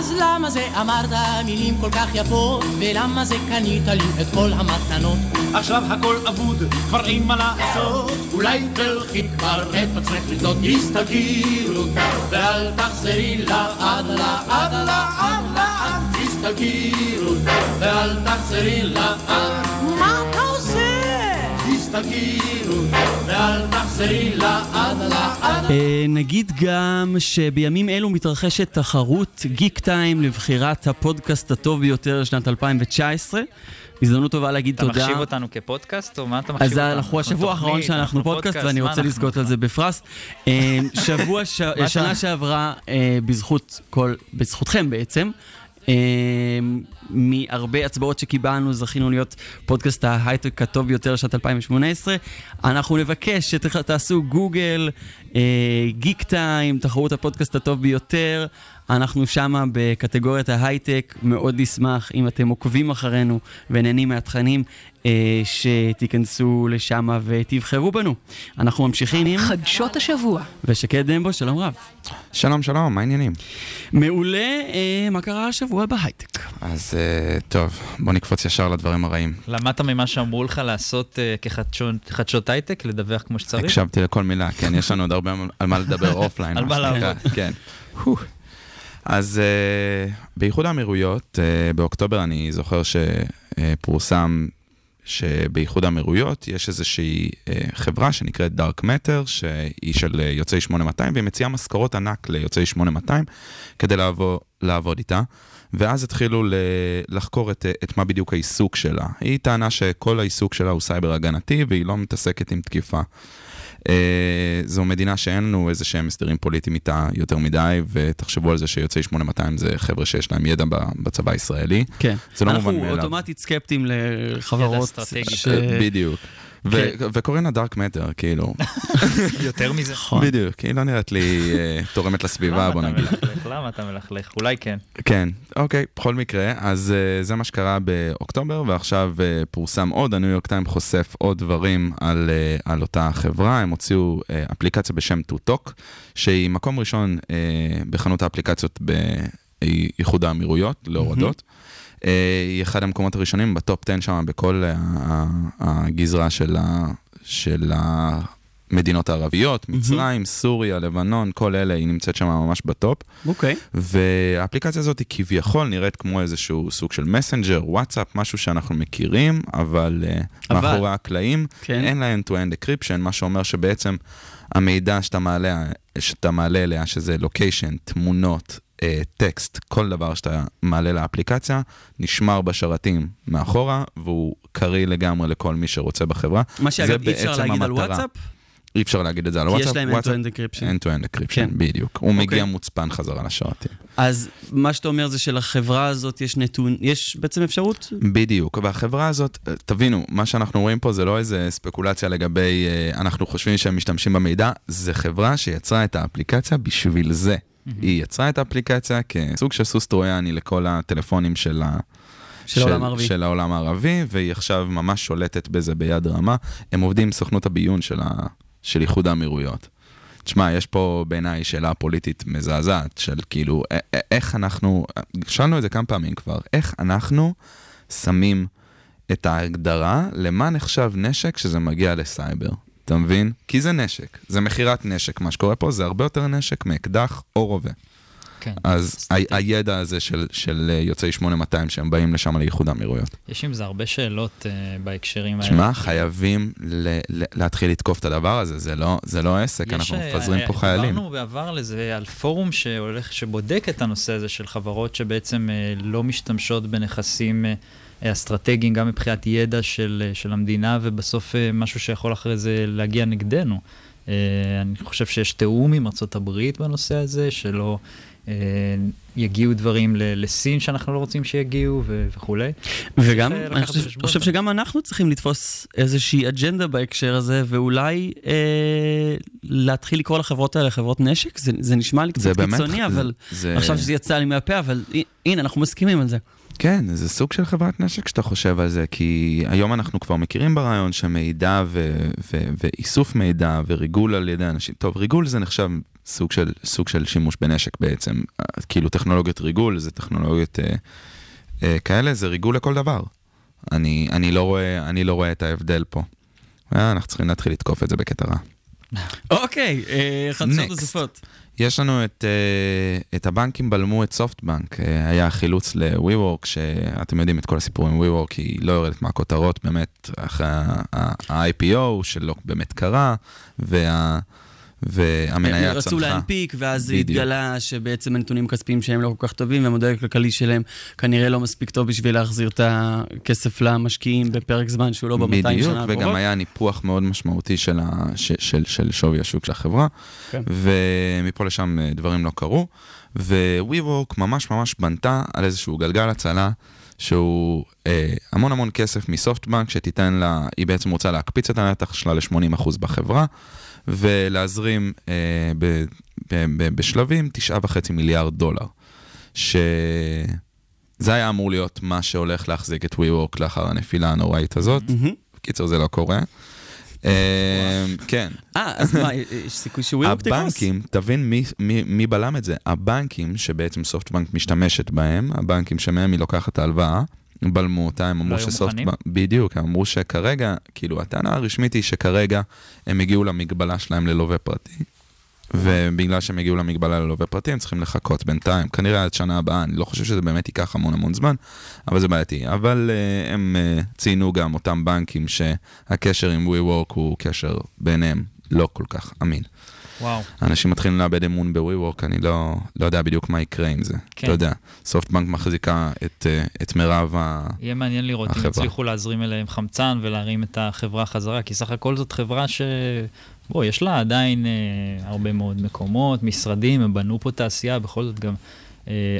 Speaker 5: אז למה זה אמרת? מילים כל כך יפות, ולמה זה קנית לי את כל המתנות? עכשיו הכל אבוד, כבר אין מה לעשות, אולי תלכי כבר את עצמך לבדוק, תסתכירו, ואל תחזרי לאט לאט לאט לאט, תסתכירו, ואל תחזרי לאט.
Speaker 1: נגיד גם שבימים אלו מתרחשת תחרות גיק טיים לבחירת הפודקאסט הטוב ביותר לשנת 2019. הזדמנות טובה להגיד
Speaker 2: אתה
Speaker 1: תודה.
Speaker 2: מחשיב אותנו כפודקאסט, או מה אתה מחשיב
Speaker 1: אז
Speaker 2: אותנו?
Speaker 1: אנחנו השבוע האחרון שאנחנו
Speaker 2: אנחנו
Speaker 1: פודקאסט ואני רוצה לזכות על? זה בפרס. אה, שבוע, ש- *laughs*
Speaker 2: אתה-
Speaker 1: שנה שעברה, אה, בזכות כל, בזכותכם בעצם, אה, מהרבה הצבעות שקיבלנו, זכינו להיות פודקאסט ההייטק הטוב ביותר לשנת 2018. אנחנו נבקש שתעשו גוגל, אה, גיק טיים, תחרות הפודקאסט הטוב ביותר. אנחנו שמה בקטגוריית ההייטק, מאוד נשמח אם אתם עוקבים אחרינו ונהנים מהתכנים, אה, שתיכנסו לשם ותבחרו בנו. אנחנו ממשיכים עם...
Speaker 3: חדשות השבוע.
Speaker 1: ושקד דמבו, שלום רב.
Speaker 6: שלום, שלום, מה העניינים?
Speaker 1: מעולה, אה, מה קרה השבוע בהייטק?
Speaker 6: אז אה, טוב, בוא נקפוץ ישר לדברים הרעים.
Speaker 2: למדת ממה שאמרו לך לעשות אה, כחדשות הייטק, לדווח כמו שצריך?
Speaker 6: הקשבתי לכל מילה, כן, יש לנו עוד הרבה על מה לדבר *laughs* offline.
Speaker 2: על מה לעבוד.
Speaker 6: כן. *laughs* אז uh, באיחוד האמירויות, uh, באוקטובר אני זוכר שפורסם שבאיחוד האמירויות יש איזושהי uh, חברה שנקראת Dark Matter, שהיא של uh, יוצאי 8200, והיא מציעה משכורות ענק ליוצאי 8200 כדי לעבוד, לעבוד איתה. ואז התחילו ל- לחקור את, את מה בדיוק העיסוק שלה. היא טענה שכל העיסוק שלה הוא סייבר הגנתי והיא לא מתעסקת עם תקיפה. Uh, זו מדינה שאין לנו איזה שהם הסדרים פוליטיים איתה יותר מדי, ותחשבו על זה שיוצאי 8200 זה חבר'ה שיש להם ידע ב- בצבא הישראלי.
Speaker 1: כן.
Speaker 6: זה לא
Speaker 1: אנחנו
Speaker 6: מובן מאליו.
Speaker 1: אוטומטית סקפטיים לחברות.
Speaker 2: ידע אסטרטגי.
Speaker 1: ש-
Speaker 6: אה, בדיוק.
Speaker 1: כן.
Speaker 6: וקוראים לה דארק מטר, כאילו. *laughs*
Speaker 2: יותר מזה?
Speaker 1: נכון.
Speaker 6: בדיוק, היא לא נראית לי אה, תורמת לסביבה, בוא
Speaker 2: למה
Speaker 6: נגיד.
Speaker 2: אתה מלכלך? למה אתה מלכלך? אולי כן.
Speaker 6: כן, אוקיי, בכל מקרה, אז uh, זה מה שקרה באוקטובר, ועכשיו uh, פורסם עוד, הניו יורק טיים חושף עוד דברים על, אותה חברה, הם הוציאו אפליקציה בשם טוטוק, שהיא מקום ראשון בחנות האפליקציות באיחוד האמירויות להורדות. Uh, היא אחד המקומות הראשונים בטופ 10 שם בכל uh, ה- הגזרה של, ה, של המדינות הערביות, מצרים, סוריה, לבנון, כל אלה, היא נמצאת שם ממש בטופ.
Speaker 1: אוקיי.
Speaker 6: והאפליקציה הזאת היא כביכול נראית כמו איזשהו סוג של מסנג'ר, וואטסאפ, משהו שאנחנו מכירים, אבל, uh,
Speaker 1: אבל-
Speaker 6: מאחורי הקלעים
Speaker 1: כן.
Speaker 6: אין לה end-to-end encryption, מה שאומר שבעצם המידע שאתה מעלה, שאתה מעלה אליה, שזה לוקיישן, תמונות, אה, טקסט, כל דבר שאתה מעלה לאפליקציה, נשמר בשרתים מאחורה, והוא קריא לגמרי לכל מי שרוצה בחברה.
Speaker 1: מה שאגב אי אפשר להגיד על
Speaker 6: המטרה.
Speaker 1: וואטסאפ,
Speaker 6: אי אפשר להגיד את זה על
Speaker 1: כי
Speaker 6: וואטסאפ.
Speaker 1: יש להם end-to-end encryption.
Speaker 6: end-to-end encryption,
Speaker 1: כן.
Speaker 6: בדיוק. הוא מגיע
Speaker 1: אוקיי.
Speaker 6: מוצפן חזרה לשרתים.
Speaker 1: אז מה שאתה אומר זה שלחברה הזאת יש נתון, יש בעצם אפשרות?
Speaker 6: בדיוק, והחברה הזאת, אה, תבינו, מה שאנחנו רואים פה זה לא איזה ספקולציה לגבי, אה, אנחנו חושבים שהם משתמשים במידע, זה חברה שיצרה את האפליקציה בשביל זה. היא יצרה את האפליקציה כסוג של סוס טרויאני לכל הטלפונים של ה...
Speaker 1: של העולם הערבי.
Speaker 6: של העולם הערבי, והיא עכשיו ממש שולטת בזה ביד רמה. הם עובדים עם סוכנות הביון של, ה... של איחוד האמירויות. תשמע, יש פה בעיניי שאלה פוליטית מזעזעת של כאילו, א- א- איך אנחנו, שאלנו את זה כמה פעמים כבר, איך אנחנו שמים את ההגדרה למה נחשב נשק שזה מגיע לסייבר. אתה מבין? כי זה נשק, זה מכירת נשק, מה שקורה פה זה הרבה יותר נשק מאקדח או רובה.
Speaker 2: כן.
Speaker 6: אז. ה- הידע הזה של, של אה, יוצאי 8200 שהם באים לשם לאיחוד האמירויות.
Speaker 2: יש עם זה הרבה שאלות אה, בהקשרים האלה.
Speaker 6: שמע, חייבים ל- ל- להתחיל לתקוף את הדבר הזה, זה לא, זה לא עסק,
Speaker 2: יש,
Speaker 6: אנחנו
Speaker 2: אה,
Speaker 6: מפזרים פה חיילים.
Speaker 2: דיברנו בעבר על זה, על פורום שהולך, שבודק את הנושא הזה של חברות שבעצם אה, לא משתמשות בנכסים אה, אסטרטגיים, גם מבחינת ידע של, אה, של המדינה, ובסוף אה, משהו שיכול אחרי זה להגיע נגדנו. אה, אני חושב שיש תיאום עם ארה"ב בנושא הזה, שלא יגיעו דברים ל- לסין שאנחנו לא רוצים שיגיעו ו- וכולי.
Speaker 1: וגם, אני חושב. חושב שגם אנחנו צריכים לתפוס איזושהי אג'נדה בהקשר הזה, ואולי אה, להתחיל לקרוא לחברות האלה חברות נשק? זה, זה נשמע לי
Speaker 6: זה
Speaker 1: קצת
Speaker 6: באמת-
Speaker 1: קיצוני, אבל
Speaker 6: זה-
Speaker 1: עכשיו שזה יצא לי מהפה, אבל הנה, אנחנו מסכימים על זה.
Speaker 6: כן, זה סוג של חברת נשק שאתה חושב על זה, כי היום אנחנו כבר מכירים ברעיון שמידע ו- ו- ואיסוף מידע וריגול על ידי אנשים, טוב, ריגול זה נחשב סוג של, סוג של שימוש בנשק בעצם, כאילו טכנולוגיות ריגול זה טכנולוגיות אה, אה, כאלה, זה ריגול לכל דבר. אני, אני, לא רואה, אני לא רואה את ההבדל פה. אה, אנחנו צריכים להתחיל לתקוף את זה בקטע רע.
Speaker 1: אוקיי, אה, חדשות. נוספות.
Speaker 6: יש לנו את, אה, את הבנקים בלמו את סופטבנק, אה, היה חילוץ ל-WeWork, שאתם יודעים את כל הסיפור עם WeWork, היא לא יורדת מהכותרות באמת אחרי ה-IPO שלא באמת קרה, וה, והמניה
Speaker 1: הם רצו
Speaker 6: צנחה.
Speaker 1: להנפיק, ואז זה
Speaker 6: בדיוק.
Speaker 1: התגלה שבעצם הנתונים הכספיים שלהם לא כל כך טובים, והמודל הכלכלי שלהם כנראה לא מספיק טוב בשביל להחזיר את הכסף למשקיעים בפרק זמן שהוא לא ב-200 שנה
Speaker 6: בדיוק,
Speaker 1: הקרובות.
Speaker 6: וגם היה ניפוח מאוד משמעותי של, ה, של, של, של שווי השוק של החברה,
Speaker 1: כן.
Speaker 6: ומפה לשם אה, דברים לא קרו, ו-WeWork ממש ממש בנתה על איזשהו גלגל הצלה. שהוא אה, המון המון כסף מסופטבנק שתיתן לה, היא בעצם רוצה להקפיץ את הנתח שלה ל-80% בחברה ולהזרים אה, ב, ב, ב, בשלבים 9.5 מיליארד דולר. שזה היה אמור להיות מה שהולך להחזיק את WeWork לאחר הנפילה הנוראית הזאת. בקיצור, זה לא קורה. אה, כן.
Speaker 1: אה, אז מה, יש סיכוי שווירוק תקרוס?
Speaker 6: הבנקים, תבין מי, מי, מי בלם את זה. הבנקים שבעצם סופטבנק משתמשת בהם, הבנקים שמהם היא לוקחת את ההלוואה, בלמו אותה, הם אמרו
Speaker 2: לא היו. מוכנים?
Speaker 6: בדיוק, הם אמרו שכרגע, כאילו, הטענה הרשמית היא שכרגע הם הגיעו למגבלה שלהם ללווה פרטי. ובגלל שהם הגיעו למגבלה ללווה פרטי, הם צריכים לחכות בינתיים. כנראה עד שנה הבאה, אני לא חושב שזה באמת ייקח המון המון זמן, אבל זה בעייתי. אבל uh, הם uh, ציינו גם אותם בנקים שהקשר עם WeWork הוא קשר ביניהם לא כל כך אמין.
Speaker 2: וואו.
Speaker 6: אנשים מתחילים לאבד אמון ב-WeWork, אני לא, לא יודע בדיוק מה יקרה עם זה.
Speaker 2: כן.
Speaker 6: אתה יודע, סופטבנק מחזיקה את, אה, את מירב ה...
Speaker 2: יהיה מעניין לראות אם
Speaker 6: החברה.
Speaker 2: יצליחו להזרים אליהם חמצן ולהרים את החברה חזרה, כי סך הכל זאת חברה ש... בוא, יש לה עדיין אה, הרבה מאוד מקומות, משרדים, הם בנו פה תעשייה, בכל זאת גם...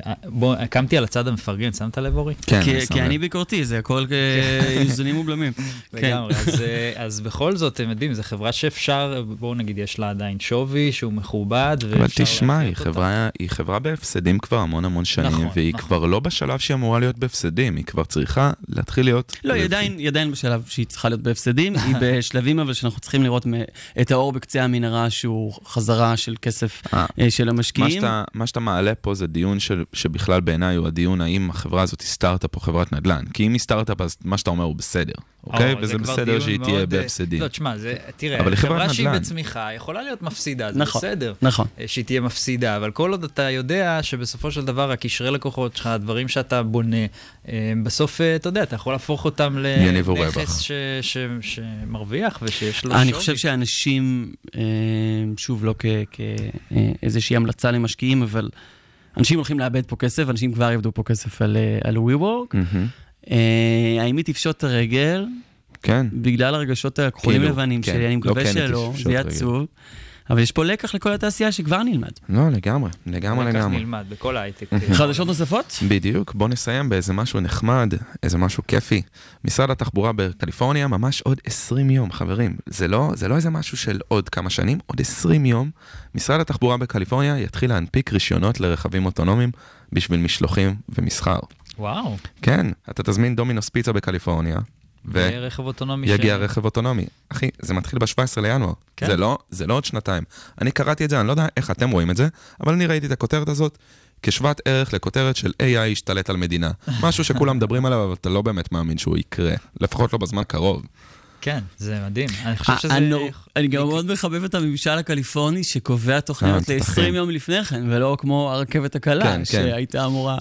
Speaker 2: אה, בוא, הקמתי על הצד המפרגן, שמת לב, אורי?
Speaker 6: כן,
Speaker 1: כי- כי. אני ביקורתי, זה הכל אה, איזונים ובלמים. *laughs* כן.
Speaker 2: לגמרי, אז, אה, אז בכל זאת, אתם יודעים, זו חברה שאפשר, בואו נגיד, יש לה עדיין שווי שהוא מכובד,
Speaker 6: אבל תשמע, היא. חברה, היא חברה בהפסדים כבר המון המון שנים,
Speaker 2: נכון,
Speaker 6: והיא
Speaker 2: נכון.
Speaker 6: כבר לא בשלב שהיא אמורה להיות בהפסדים, היא כבר צריכה להתחיל להיות...
Speaker 1: לא, היא עדיין, היא עדיין בשלב שהיא צריכה להיות בהפסדים, היא *laughs* בשלבים אבל שאנחנו צריכים לראות את האור בקצה המנהרה שהוא חזרה של כסף של
Speaker 6: מה
Speaker 1: המשקיעים.
Speaker 6: שאתה, מה שאתה מעלה פה זה דיון של, שבכלל בעיניי הוא הדיון האם החברה הזאת היא סטארט-אפ או חברת נדל"ן. כי אם היא סטארט-אפ אז מה שאתה אומר הוא בסדר, אוקיי?
Speaker 2: זה
Speaker 6: וזה בסדר שהיא
Speaker 2: מאוד,
Speaker 6: תהיה
Speaker 2: אה,
Speaker 6: בהפסדים.
Speaker 2: לא, תשמע, זה, תראה, חברה שהיא
Speaker 6: נדל"ן.
Speaker 2: בצמיחה יכולה להיות מפסידה, זה
Speaker 1: נכון.
Speaker 2: בסדר.
Speaker 1: נכון.
Speaker 2: אה, שהיא תהיה מפסידה, אבל כל עוד אתה יודע שבסופו של דבר הקשרי לקוחות שלך, הדברים שאתה בונה, אה, בסוף, אתה יודע, אתה יכול להפוך אותם. לנכס ש- ש- שמרוויח ושיש לו שווי.
Speaker 1: אני חושב שאנשים, שוב, לא כאיזושהי המלצה למשקיעים, אבל אנשים הולכים לאבד פה כסף, אנשים כבר יאבדו פה כסף על, אה, על WeWork. אה, האם היא תפשוט את הרגל?
Speaker 6: כן.
Speaker 1: בגלל הרגשות הכחולים
Speaker 6: כאילו,
Speaker 1: לבנים
Speaker 6: כן.
Speaker 1: שלי, אני
Speaker 6: לא
Speaker 1: מקווה
Speaker 6: כן, היא
Speaker 1: שלא, זה יהיה
Speaker 6: רגל.
Speaker 1: אבל יש פה לקח לכל התעשייה שכבר נלמד.
Speaker 6: לא, לגמרי, לגמרי
Speaker 2: וכך
Speaker 6: לגמרי.
Speaker 2: נלמד בכל ההייטק. *laughs*
Speaker 1: חדשות נוספות?
Speaker 6: בדיוק, בוא נסיים באיזה משהו נחמד, איזה משהו כיפי. משרד התחבורה בקליפורניה ממש עוד 20 יום, חברים. זה לא, זה לא איזה משהו של עוד כמה שנים, עוד 20 יום. משרד התחבורה בקליפורניה יתחיל להנפיק רישיונות לרכבים אוטונומיים בשביל משלוחים ומסחר.
Speaker 2: וואו,
Speaker 6: כן, אתה תזמין דומינוס פיצה בקליפורניה,
Speaker 2: זה רכב אוטונומי. ש-
Speaker 6: ויגיע רכב אוטונומי. אחי, זה מתחיל ב-17 לינואר.
Speaker 2: כן.
Speaker 6: זה לא, זה לא עוד שנתיים. אני קראתי את זה, אני לא יודע איך אתם רואים את זה, אבל אני ראיתי את הכותרת הזאת כשוות ערך לכותרת של AI ישתלט על מדינה. משהו שכולם מדברים עליו, אבל אתה לא באמת מאמין שהוא יקרה. לפחות לא בזמן קרוב.
Speaker 2: כן, זה מדהים. אני חושב שזה...
Speaker 1: אני- אני גם מאוד מחבב את הממשל הקליפורני שקובע תוכניות
Speaker 6: אה,
Speaker 1: ל-20
Speaker 6: תתחיל.
Speaker 1: יום לפני כן, ולא כמו הרכבת הקלה,
Speaker 6: כן, כן.
Speaker 1: שהייתה אמורה...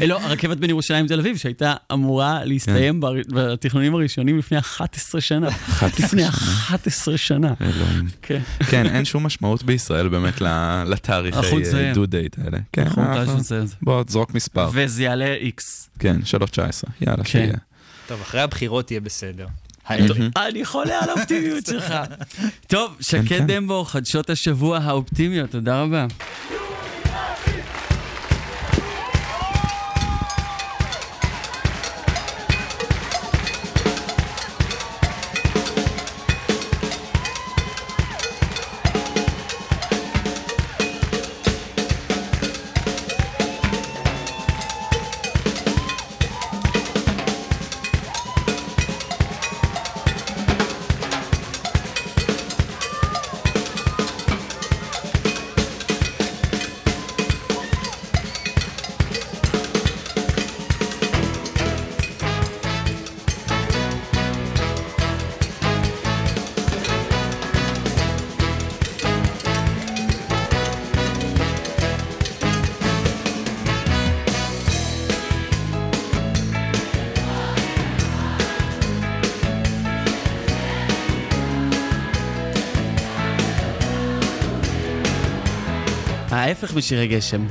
Speaker 1: אה, לא, הרכבת בין ירושלים לתל אביב, שהייתה אמורה להסתיים בר- בתכנונים הראשונים לפני 11 שנה.
Speaker 6: 11
Speaker 1: לפני
Speaker 6: שנה.
Speaker 1: 11 שנה. כן.
Speaker 6: כן, אין שום משמעות בישראל באמת ל- לתאריכי. דו דייט האלה. כן,
Speaker 1: אנחנו
Speaker 6: אנחנו-
Speaker 1: מתישהו נעשה את זה.
Speaker 6: בוא, תזרוק מספר.
Speaker 1: וזה יעלה איקס.
Speaker 6: כן, 3.19. יאללה,
Speaker 1: כן.
Speaker 6: שיהיה.
Speaker 2: טוב, אחרי הבחירות יהיה בסדר.
Speaker 1: אני חולה על האופטימיות שלך. *laughs* טוב, שקד
Speaker 6: כן.
Speaker 1: דמבו, חדשות השבוע האופטימיות, תודה רבה. ההפך משירי גשם.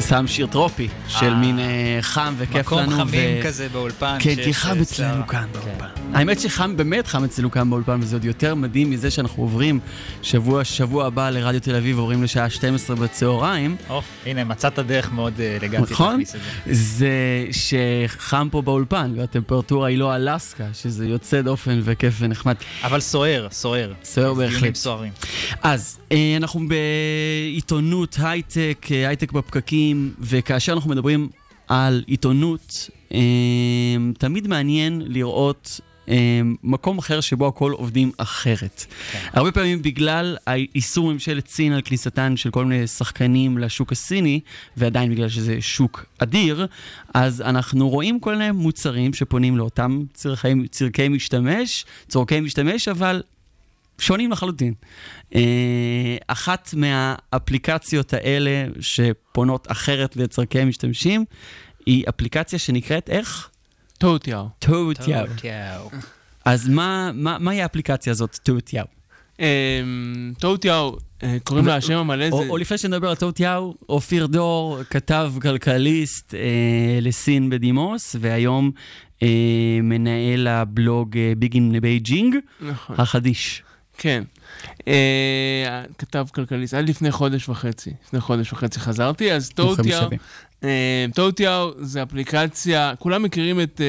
Speaker 1: שם שיר טרופי, של
Speaker 2: אה.
Speaker 1: מין אה, חם וכיף
Speaker 2: מקום
Speaker 1: לנו.
Speaker 2: חמים כזה באולפן.
Speaker 1: כן, כי חם
Speaker 2: אה,
Speaker 1: אצלנו. כאן
Speaker 2: כן.
Speaker 1: באולפן. האמת שחם, באמת חם אצלנו כאן באולפן, וזה עוד יותר מדהים מזה שאנחנו עוברים שבוע, שבוע הבא לרדיו תל אביב, עוברים לשעה 12 בצהריים.
Speaker 2: או, הנה, מצאת דרך מאוד אלגנטית
Speaker 1: נכון?
Speaker 2: להכניס את זה.
Speaker 1: זה שחם פה באולפן, והטמפרטורה היא לא אלסקה, שזה יוצא דופן וכיף ונחמד.
Speaker 2: אבל סוער, סוער.
Speaker 1: סוער בהחלט. אז אנחנו בעיתונות הייטק, הייטק בפקקים, וכאשר אנחנו מדברים על עיתונות, אה, תמיד מעניין לראות אה, מקום אחר שבו הכל עובדים אחרת. הרבה פעמים בגלל האיסור ממשלת סין על כניסתן של כל מיני שחקנים לשוק הסיני, ועדיין בגלל שזה שוק אדיר, אז אנחנו רואים כל מיני מוצרים שפונים לאותם צרכי, צרכי משתמש, צורכי משתמש, אבל שונים לחלוטין. אה, אחת מהאפליקציות האלה שפונות אחרת לצורכי משתמשים, היא אפליקציה שנקראת איך?
Speaker 7: טוטיאו.
Speaker 1: טוטיאו. אז מה, מה, מהי האפליקציה הזאת, טוטיאו?
Speaker 7: טוטיאו, אה, קוראים לה השם המלא זה...
Speaker 1: או לפני שנדבר על טוטיאו, אופיר דור, כתב כלכליסט אה, לסין בדימוס, והיום אה, מנהל הבלוג אה, ביגין לבייג'ינג,
Speaker 7: נכון,
Speaker 1: החדיש.
Speaker 7: כן. אה, כתב כלכליסט, עד לפני חודש וחצי. לפני חודש וחצי חזרתי, אז.
Speaker 1: השבים.
Speaker 7: אה, טוטיאו זה אפליקציה, כולם מכירים את אה,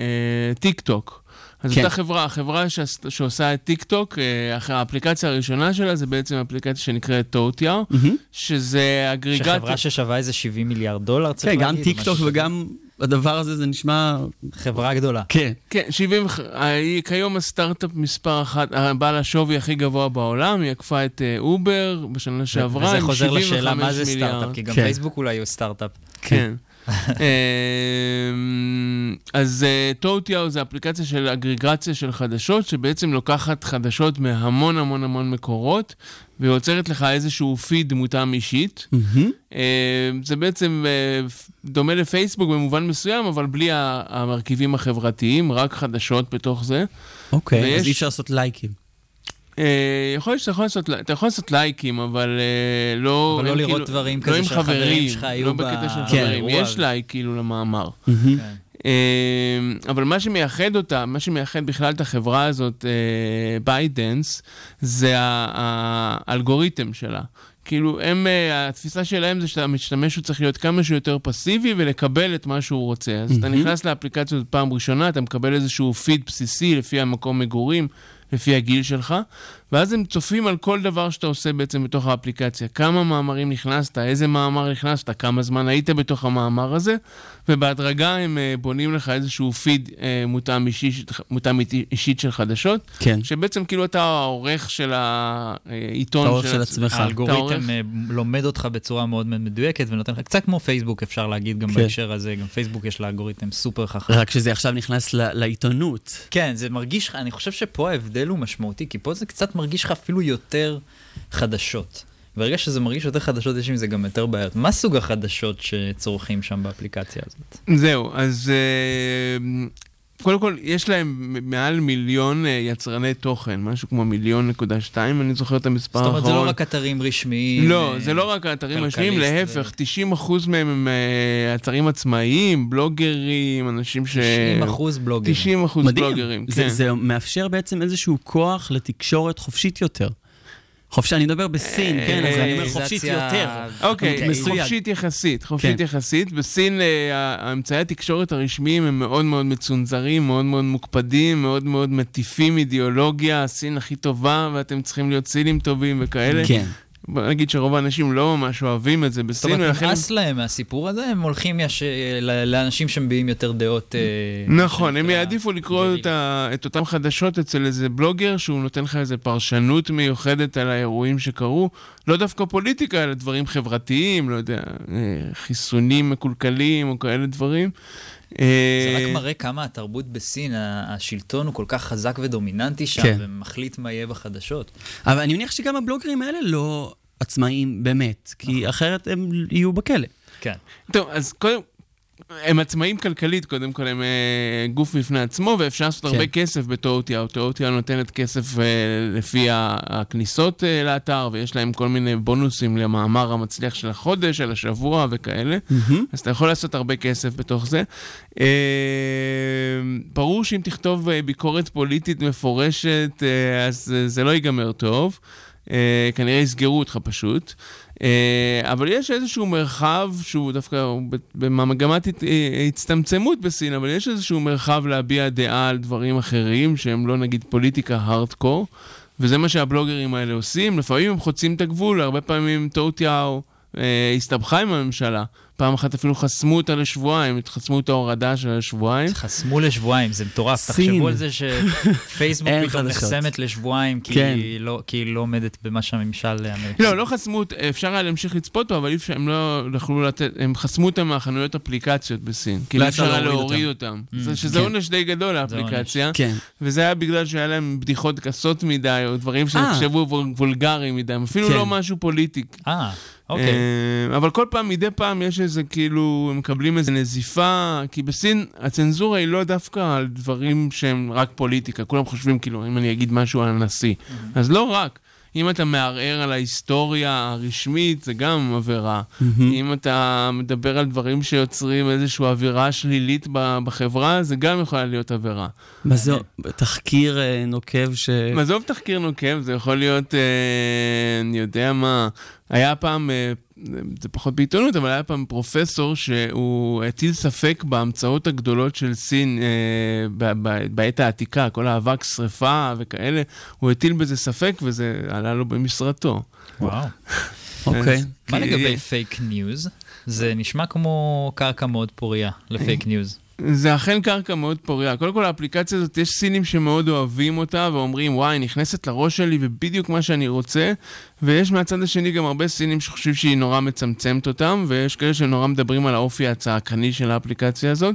Speaker 7: אה, טיק טוק. אז
Speaker 1: כן.
Speaker 7: אותה חברה, החברה שעש- שעושה את טיק טוק, אה, האפליקציה הראשונה שלה זה בעצם אפליקציה שנקראת טוטיאו,
Speaker 1: מהמם.
Speaker 7: שזה אגריגט...
Speaker 2: שחברה ששווה איזה 70 מיליארד דולר, צריך
Speaker 1: כן,
Speaker 2: להגיד.
Speaker 1: גם
Speaker 2: או
Speaker 1: טיק טוק וגם הדבר הזה, זה נשמע...
Speaker 2: חברה גדולה.
Speaker 1: כן.
Speaker 7: כן, 70, ח- היא כיום הסטארט-אפ מספר אחת, בעל השווי הכי גבוה בעולם, היא עקפה את אה, אובר בשנה שעברה,
Speaker 2: וזה
Speaker 7: עם
Speaker 2: חוזר
Speaker 7: 75
Speaker 2: לשאלה מה זה
Speaker 7: מיליארד.
Speaker 2: סטארט-אפ, כי גם
Speaker 1: כן.
Speaker 2: פייסבוק אולי הוא סטארט-אפ.
Speaker 7: כן. *laughs* אמ, אז אה, טאוטיאו זה אפליקציה של אגריגציה של חדשות, שבעצם לוקחת חדשות מהמון המון המון מקורות, ויוצרת לך איזשהו פיד מותאם אישית. אה, זה בעצם אה, דומה לפייסבוק במובן מסוים, אבל בלי המרכיבים החברתיים, רק חדשות בתוך זה.
Speaker 1: אוקיי,
Speaker 7: ויש-
Speaker 1: אז אי אפשר לעשות לייקים.
Speaker 7: אה, יכול להיות שאתה יכול לעשות, אתה יכול לעשות לייקים, אבל אה, לא...
Speaker 2: אבל לא לראות
Speaker 7: כאילו-
Speaker 2: דברים
Speaker 7: לא
Speaker 2: כזה שהחברים
Speaker 7: חברים,
Speaker 2: שלך היו
Speaker 7: לא
Speaker 2: ב-
Speaker 7: בקטע של
Speaker 2: כן,
Speaker 7: חברים. יש. לייק כאילו למאמר.
Speaker 2: כן.
Speaker 7: אה, אבל מה שמייחד אותה, מה שמייחד בכלל את החברה הזאת, בייטדאנס, זה האלגוריתם שלה. כאילו, הם, התפיסה שלהם זה שהמשתמש הוא צריך להיות כמה שיותר פסיבי ולקבל את מה שהוא רוצה. אז אתה. נכנס לאפליקציה הזאת פעם ראשונה, אתה מקבל איזשהו פיד בסיסי לפי המקום מגורים, לפי הגיל שלך, ואז הם צופים על כל דבר שאתה עושה בעצם בתוך האפליקציה. כמה מאמרים נכנסת, איזה מאמר נכנסת, כמה זמן היית בתוך המאמר הזה, ובהדרגה הם אה, בונים לך איזשהו פיד אה, מותאם, אישי, מותאם אישית של חדשות,
Speaker 1: כן.
Speaker 7: שבעצם כאילו אתה העורך של העיתון.
Speaker 1: העורך של עצמך.
Speaker 7: אתה עורך-
Speaker 2: האלגוריתם אה, לומד אותך בצורה מאוד מאוד מדויקת ונותן לך, קצת כמו פייסבוק אפשר להגיד גם
Speaker 1: כן.
Speaker 2: בהקשר הזה, גם פייסבוק יש לה אלגוריתם סופר חכם.
Speaker 1: רק שזה עכשיו נכנס לעיתונות.
Speaker 2: כן, זה מרגיש אני חושב שפה ההבדל הוא משמעותי, כי פה זה קצת מרגיש לך אפילו יותר חדשות. ברגע שזה מרגיש יותר חדשות, יש עם זה גם יותר בעיות. מה סוג החדשות שצורכים שם באפליקציה הזאת?
Speaker 7: זהו, אז אה, קודם כל, יש להם מעל מיליון אה, יצרני תוכן, משהו כמו מיליון נקודה שתיים, אני זוכר את המספר
Speaker 2: זאת
Speaker 7: האחרון.
Speaker 2: אומרת, זה לא רק אתרים רשמיים.
Speaker 7: לא,
Speaker 2: אה,
Speaker 7: זה לא רק
Speaker 2: כלכליסט
Speaker 7: השניים,
Speaker 2: ו-
Speaker 7: להפך, 90% מהם הם אה, אתרים עצמאיים, בלוגרים, אנשים ש...
Speaker 2: 90 אחוז בלוגרים.
Speaker 7: 90 אחוז
Speaker 1: מדהים.
Speaker 7: בלוגרים,
Speaker 1: זה,
Speaker 7: כן.
Speaker 1: זה מאפשר בעצם איזשהו כוח לתקשורת חופשית יותר. חופשי, אני מדבר בסין, כן, אז אני אומר חופשית יותר.
Speaker 7: אוקיי. חופשית יחסית, חופשית
Speaker 1: כן.
Speaker 7: יחסית. בסין אה, האמצעי התקשורת הרשמיים הם מאוד מאוד מצונזרים, מאוד מאוד מוקפדים, מאוד מאוד מטיפים אידיאולוגיה, הסין הכי טובה, ואתם צריכים להיות סינים טובים וכאלה.
Speaker 1: כן.
Speaker 7: בוא נגיד שרוב האנשים לא ממש אוהבים את זה
Speaker 2: זאת
Speaker 7: בסין,
Speaker 2: אומרת,
Speaker 7: ולכן...
Speaker 2: נמאס להם מהסיפור הזה, הם הולכים יש... ל- לאנשים שמביעים יותר דעות. אה,
Speaker 7: נכון, הם יעדיפו לקרוא. את, ה, את אותם חדשות אצל איזה בלוגר שהוא נותן לך איזה פרשנות מיוחדת על האירועים שקרו. לא דווקא פוליטיקה, אלא דברים חברתיים, לא יודע, אה, חיסונים מקולקלים או כאלה דברים.
Speaker 2: זה
Speaker 7: אה,
Speaker 2: רק מראה כמה התרבות בסין, השלטון הוא כל כך חזק ודומיננטי שם,
Speaker 1: כן.
Speaker 2: ומחליט מה יהיה בחדשות.
Speaker 1: אבל אני מניח שגם הבלוגרים האלה לא עצמאיים באמת, כי אחרת הם יהיו בכלא.
Speaker 2: כן.
Speaker 7: טוב, אז קודם, הם עצמאים כלכלית, קודם כל הם אה, גוף בפני עצמו, ואפשר לעשות
Speaker 1: כן.
Speaker 7: הרבה כסף בטאוטיהו. טאוטיהו נותנת כסף אה, לפי הכניסות אה, לאתר, ויש להם כל מיני בונוסים למאמר המצליח של החודש, של השבוע וכאלה.
Speaker 1: מהמם.
Speaker 7: אז אתה יכול לעשות הרבה כסף בתוך זה. ברור שאם תכתוב ביקורת פוליטית מפורשת, אז זה לא ייגמר טוב. אה, כנראה יסגרו אותך פשוט. אבל יש איזשהו מרחב שהוא דווקא במגמת אה, הצטמצמות בסין, אבל יש איזשהו מרחב להביע דעה על דברים אחרים, שהם לא נגיד פוליטיקה הארדקור, וזה מה שהבלוגרים האלה עושים. לפעמים הם חוצים את הגבול, הרבה פעמים טאוטיהו אה, הסתבכה עם הממשלה. פעם אחת אפילו חסמו אותה לשבועיים, חסמו את ההורדה שלה לשבועיים.
Speaker 2: חסמו לשבועיים, זה מטורף.
Speaker 1: סין.
Speaker 2: תחשבו על זה שפייסבוק *laughs* פתאום. נחסמת לשבועיים, כי
Speaker 1: כן.
Speaker 2: היא לא- כי היא לא עומדת במה שהממשל האמריקאי.
Speaker 7: לא, לא חסמו, אפשר היה להמשיך לצפות בה, אבל אפשר, הם לא יכלו לתת, הם חסמו אותם מהחנויות אפליקציות בסין. כי
Speaker 1: לא
Speaker 7: לא
Speaker 1: אפשר
Speaker 7: היה
Speaker 1: להוריד
Speaker 7: להוריד אותם.
Speaker 2: Mm,
Speaker 7: זה- שזה
Speaker 1: כן.
Speaker 7: עונש די גדול לאפליקציה.
Speaker 1: כן.
Speaker 7: וזה היה בגלל שהיה להם בדיחות גסות מדי, או דברים
Speaker 1: אה.
Speaker 7: שנחשבו וול- וולגריים מדי, אפילו
Speaker 1: כן.
Speaker 7: לא משהו פוליטי.
Speaker 2: אה, אוקיי.
Speaker 7: אה, אבל כל פעם, מדי פעם יש איזה כאילו, הם מקבלים איזה נזיפה, כי בסין הצנזורה היא לא דווקא על דברים שהם רק פוליטיקה, כולם חושבים כאילו, אם אני אגיד משהו על הנשיא. אז לא רק. אם אתה מערער על ההיסטוריה הרשמית, זה גם עבירה. אם אתה מדבר על דברים שיוצרים איזושהי אווירה שלילית בחברה, זה גם יכולה להיות עבירה.
Speaker 1: מה זה, תחקיר אה, נוקב ש...
Speaker 7: עזוב תחקיר נוקב, זה יכול להיות, אה, אני יודע מה, היה פעם, אה, זה פחות בעיתונות, אבל היה פעם פרופסור שהוא הטיל ספק בהמצאות הגדולות של סין אה, ב- ב- בעת העתיקה, כל האבק שרפה וכאלה, הוא הטיל בזה ספק וזה עלה לו במשרתו.
Speaker 2: וואו. *laughs*
Speaker 1: אוקיי.
Speaker 7: אז-
Speaker 2: מה לגבי פייק ניוז? זה נשמע כמו קרקע מאוד פוריה *laughs* לפייק ניוז.
Speaker 7: זה אכן קרקע מאוד פוריה. קודם כל, האפליקציה הזאת, יש סינים שמאוד אוהבים אותה ואומרים, וואי, נכנסת לראש שלי ובדיוק מה שאני רוצה, ויש מהצד השני גם הרבה סינים שחושבים שהיא נורא מצמצמת אותם, ויש כאלה שנורא מדברים על האופי הצעקני של האפליקציה הזאת,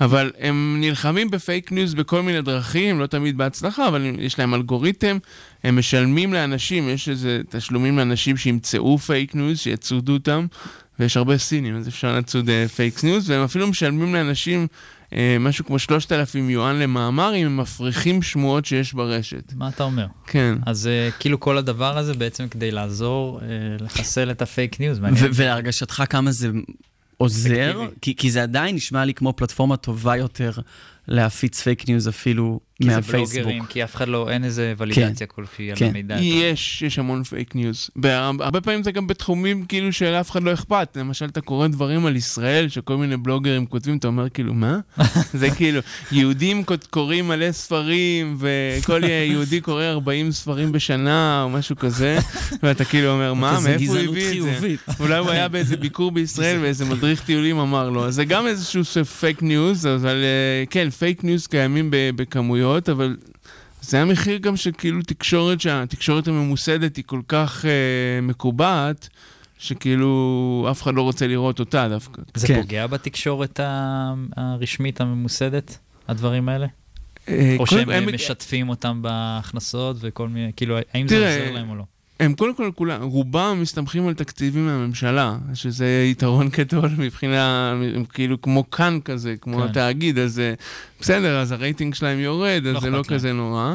Speaker 7: אבל הם נלחמים בפייק ניוז בכל מיני דרכים, לא תמיד בהצלחה, אבל יש להם אלגוריתם, הם משלמים לאנשים, יש איזה תשלומים לאנשים שימצאו פייק ניוז, שיצודו אותם. ויש הרבה סינים, אז אפשר לצוד פייק ניוז, והם אפילו משלמים לאנשים אה, משהו כמו 3,000 יואן למאמר, אם הם מפריכים שמועות שיש ברשת.
Speaker 2: מה אתה אומר?
Speaker 7: כן.
Speaker 2: אז אה, כאילו כל הדבר הזה בעצם כדי לעזור אה, לחסל את הפייק ניוז.
Speaker 1: ולהרגשתך כמה זה עוזר? כי, כי זה עדיין נשמע לי כמו פלטפורמה טובה יותר להפיץ פייק ניוז אפילו
Speaker 2: כי זה
Speaker 1: מהפייסבוק.
Speaker 2: בלוגרים, כי אף אחד לא, אין איזה ולידציה כלשהי על
Speaker 1: כן.
Speaker 2: המידע.
Speaker 7: יש, יש המון פייק ניוז. בהרבה הרבה פעמים זה גם בתחומים כאילו שלאף אחד לא אכפת. למשל, אתה קורא דברים על ישראל, שכל מיני בלוגרים כותבים, אתה אומר כאילו, מה? *laughs* זה כאילו, יהודים קוראים מלא ספרים, וכל יהודי קורא 40 ספרים בשנה, או משהו כזה, *laughs* ואתה כאילו אומר, מה, מאיפה הוא הביא את זה? אולי הוא היה באיזה ביקור בישראל *laughs* ואיזה מדריך טיולים אמר לו. אז זה גם איזשהו פייק ניוז, אבל אה, כן, פייק ניוז קיימים ב- בכמויות, אבל זה המחיר גם של כאילו תקשורת, שהתקשורת הממוסדת היא כל כך אה, מקובעת, שכאילו אף אחד לא רוצה לראות אותה דווקא.
Speaker 2: זה
Speaker 1: כן.
Speaker 2: פוגע בתקשורת הרשמית הממוסדת, הדברים האלה?
Speaker 7: אה,
Speaker 2: או שהם
Speaker 7: הם-
Speaker 2: אה, משתפים אותם בהכנסות וכל מיני, כאילו, האם זה
Speaker 7: תראה,
Speaker 2: עוזר להם או לא?
Speaker 7: הם קודם כל כולם, רובם מסתמכים על תקציבים מהממשלה, שזה יתרון *laughs* גדול מבחינה, הם כאילו כמו כאן כזה, כמו
Speaker 2: כן.
Speaker 7: התאגיד, אז אה, בסדר, אז הרייטינג שלהם יורד,
Speaker 2: לא
Speaker 7: אז זה לא
Speaker 2: להם.
Speaker 7: כזה נורא.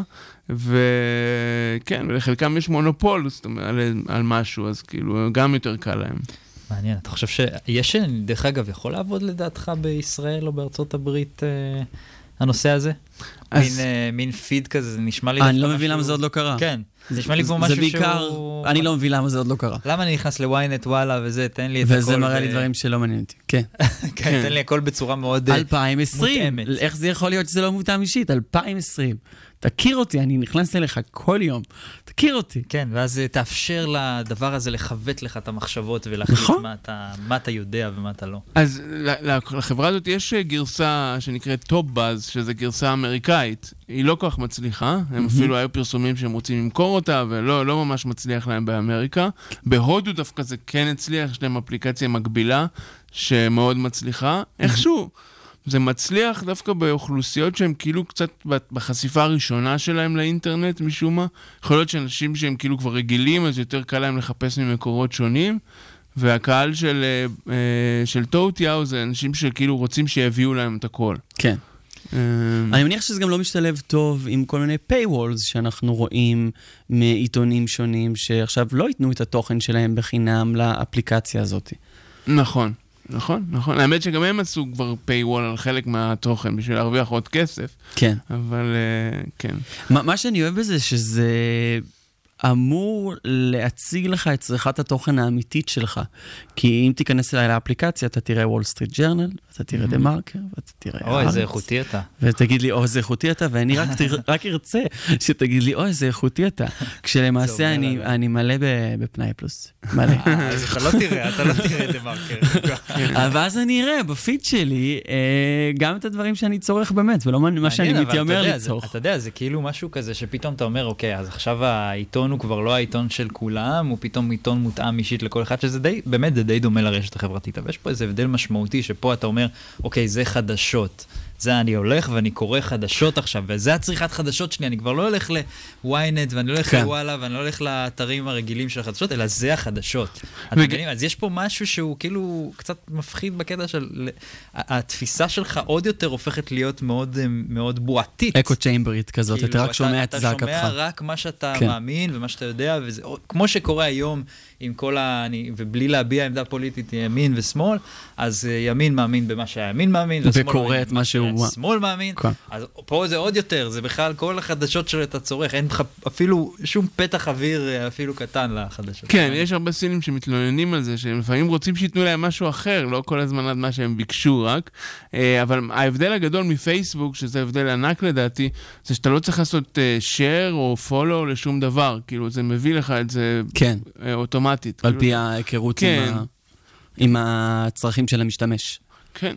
Speaker 7: וכן, ולחלקם יש מונופול זאת אומרת, על, על משהו, אז כאילו, גם יותר קל להם.
Speaker 2: מעניין, אתה חושב שיש, דרך אגב, יכול לעבוד לדעתך בישראל או בארצות הברית אה, הנושא הזה?
Speaker 7: אז-
Speaker 2: מין, אה, מין פיד כזה, זה נשמע לי
Speaker 1: אני לא מבין למה זה עוד לא קרה.
Speaker 2: כן, זה נשמע לי כמו
Speaker 1: זה
Speaker 2: משהו
Speaker 1: בעיקר,
Speaker 2: שהוא...
Speaker 1: אני לא מבין למה זה עוד לא קרה.
Speaker 2: למה אני נכנס לוויינט וואלה וזה, תן לי את הכל...
Speaker 1: וזה מראה לי דברים שלא מעניין אותי. *laughs* כן.
Speaker 2: כן, תן לי הכל בצורה מאוד... אה,
Speaker 1: 2020,
Speaker 2: מותאמת.
Speaker 1: איך זה יכול להיות שזה לא מותאם אישית? 2020. תכיר אותי, אני נכנס אליך כל יום. תכיר אותי.
Speaker 2: כן, ואז אה, תאפשר לדבר הזה לקבע לך את המחשבות ולהחליט
Speaker 1: נכון.
Speaker 2: מה אתה, מה אתה יודע ומה אתה לא.
Speaker 7: אז לחברה הזאת יש אה, גרסה שנקראת TopBuzz, שזו גרסה אמריקאית. היא לא כל כך מצליחה, הם אפילו היו פרסומים שהם רוצים למכור אותה, ולא לא ממש מצליח להם באמריקה. בהודו דווקא זה כן הצליח, יש להם אפליקציה מקבילה, שמאוד מצליחה. איכשהו, זה מצליח דווקא באוכלוסיות שהן כאילו קצת בחשיפה הראשונה שלהם לאינטרנט משום מה. יכול להיות שאנשים שהם כאילו כבר רגילים, אז יותר קל להם לחפש ממקורות שונים. והקהל של, אה, אה, של טוטיהו זה אנשים שכאילו רוצים שיביאו להם את הכל.
Speaker 1: כן.
Speaker 7: אה,
Speaker 1: אני מניח שזה גם לא משתלב טוב עם כל מיני paywalls שאנחנו רואים מעיתונים שונים, שעכשיו לא ייתנו את התוכן שלהם בחינם לאפליקציה הזאת.
Speaker 7: נכון, נכון, נכון. האמת שגם הם עשו כבר paywall על חלק מהתוכן בשביל להרוויח עוד כסף,
Speaker 1: כן.
Speaker 7: אבל אה, כן.
Speaker 1: מה, מה שאני אוהב בזה, שזה אמור להציג לך את צריכת התוכן האמיתית שלך. כי אם תיכנס אליי לאפליקציה, אתה תראה וול סטריט ג'רנל, אתה תראה דה מרקר, ואתה תראה
Speaker 2: אוי. איזה איכותי אתה.
Speaker 1: ותגיד לי, אוי, איזה איכותי אתה, ואני רק, תר... *laughs* רק ארצה שתגיד לי, אוי, איזה איכותי אתה. כשלמעשה אני. אני מלא בפנאי פלוס. מלא.
Speaker 2: אה, אז אתה לא תראה, אתה לא תראה דה מרקר. *laughs*
Speaker 1: אבל אז אני אראה בפיד שלי אה, גם את הדברים שאני צורך באמת, ולא מה שאני מתיימר לצרוך.
Speaker 2: אתה יודע, זה כאילו משהו כזה שפתאום אתה אומר, אוקיי, אז עכשיו העיתון הוא כבר לא העיתון של כולם, הוא פתאום עיתון מותאם אישית לכל אחד, שזה די, באמת, זה די דומה לרשת החברתית. אבל יש פה איזה הבדל משמעותי, שפה אתה אומר, אוקיי, זה חדשות. זה אני הולך ואני קורא חדשות עכשיו, וזה הצריכת חדשות שלי, אני כבר לא הולך ל-ynet ואני לא הולך
Speaker 1: כן.
Speaker 2: לוואלה ואני לא הולך לאתרים הרגילים של החדשות, אלא זה החדשות. אתם
Speaker 7: וג-
Speaker 2: מבינים? אז יש פה משהו שהוא כאילו קצת מפחיד בקטע של... התפיסה שלך עוד יותר הופכת להיות מאוד, אה, מאוד בועתית.
Speaker 1: אקו צ'יימברית כזאת,
Speaker 2: כאילו,
Speaker 1: אתה רק שומע את
Speaker 2: אתה
Speaker 1: זעקתך.
Speaker 2: שומע רק מה שאתה
Speaker 1: כן.
Speaker 2: מאמין ומה שאתה יודע, וזה כמו שקורה היום עם כל ה... אני, ובלי להביע עמדה פוליטית ימין ושמאל, אז אה, ימין מאמין במה שהימין מאמין,
Speaker 1: וקורא את מה שהוא-
Speaker 2: שהשמאל מאמין.
Speaker 1: כן.
Speaker 2: אז פה זה עוד יותר, זה בכלל כל החדשות שאתה צורך, אין לך אפילו שום פתח אוויר אה, אפילו קטן לחדשות.
Speaker 7: כן, יש הרבה סינים שמתלוננים על זה, שהם לפעמים רוצים שייתנו להם משהו אחר, לא כל הזמן עד מה שהם ביקשו רק. אה, אבל ההבדל הגדול מפייסבוק, שזה הבדל ענק לדעתי, זה שאתה לא צריך לעשות share או follow לשום דבר. כאילו, זה מביא לך את זה
Speaker 1: כן,
Speaker 7: אה, אוטומטית.
Speaker 1: על
Speaker 7: כאילו,
Speaker 1: פי ההיכרות
Speaker 7: כן.
Speaker 1: עם ה- עם הצרכים של המשתמש.
Speaker 7: כן.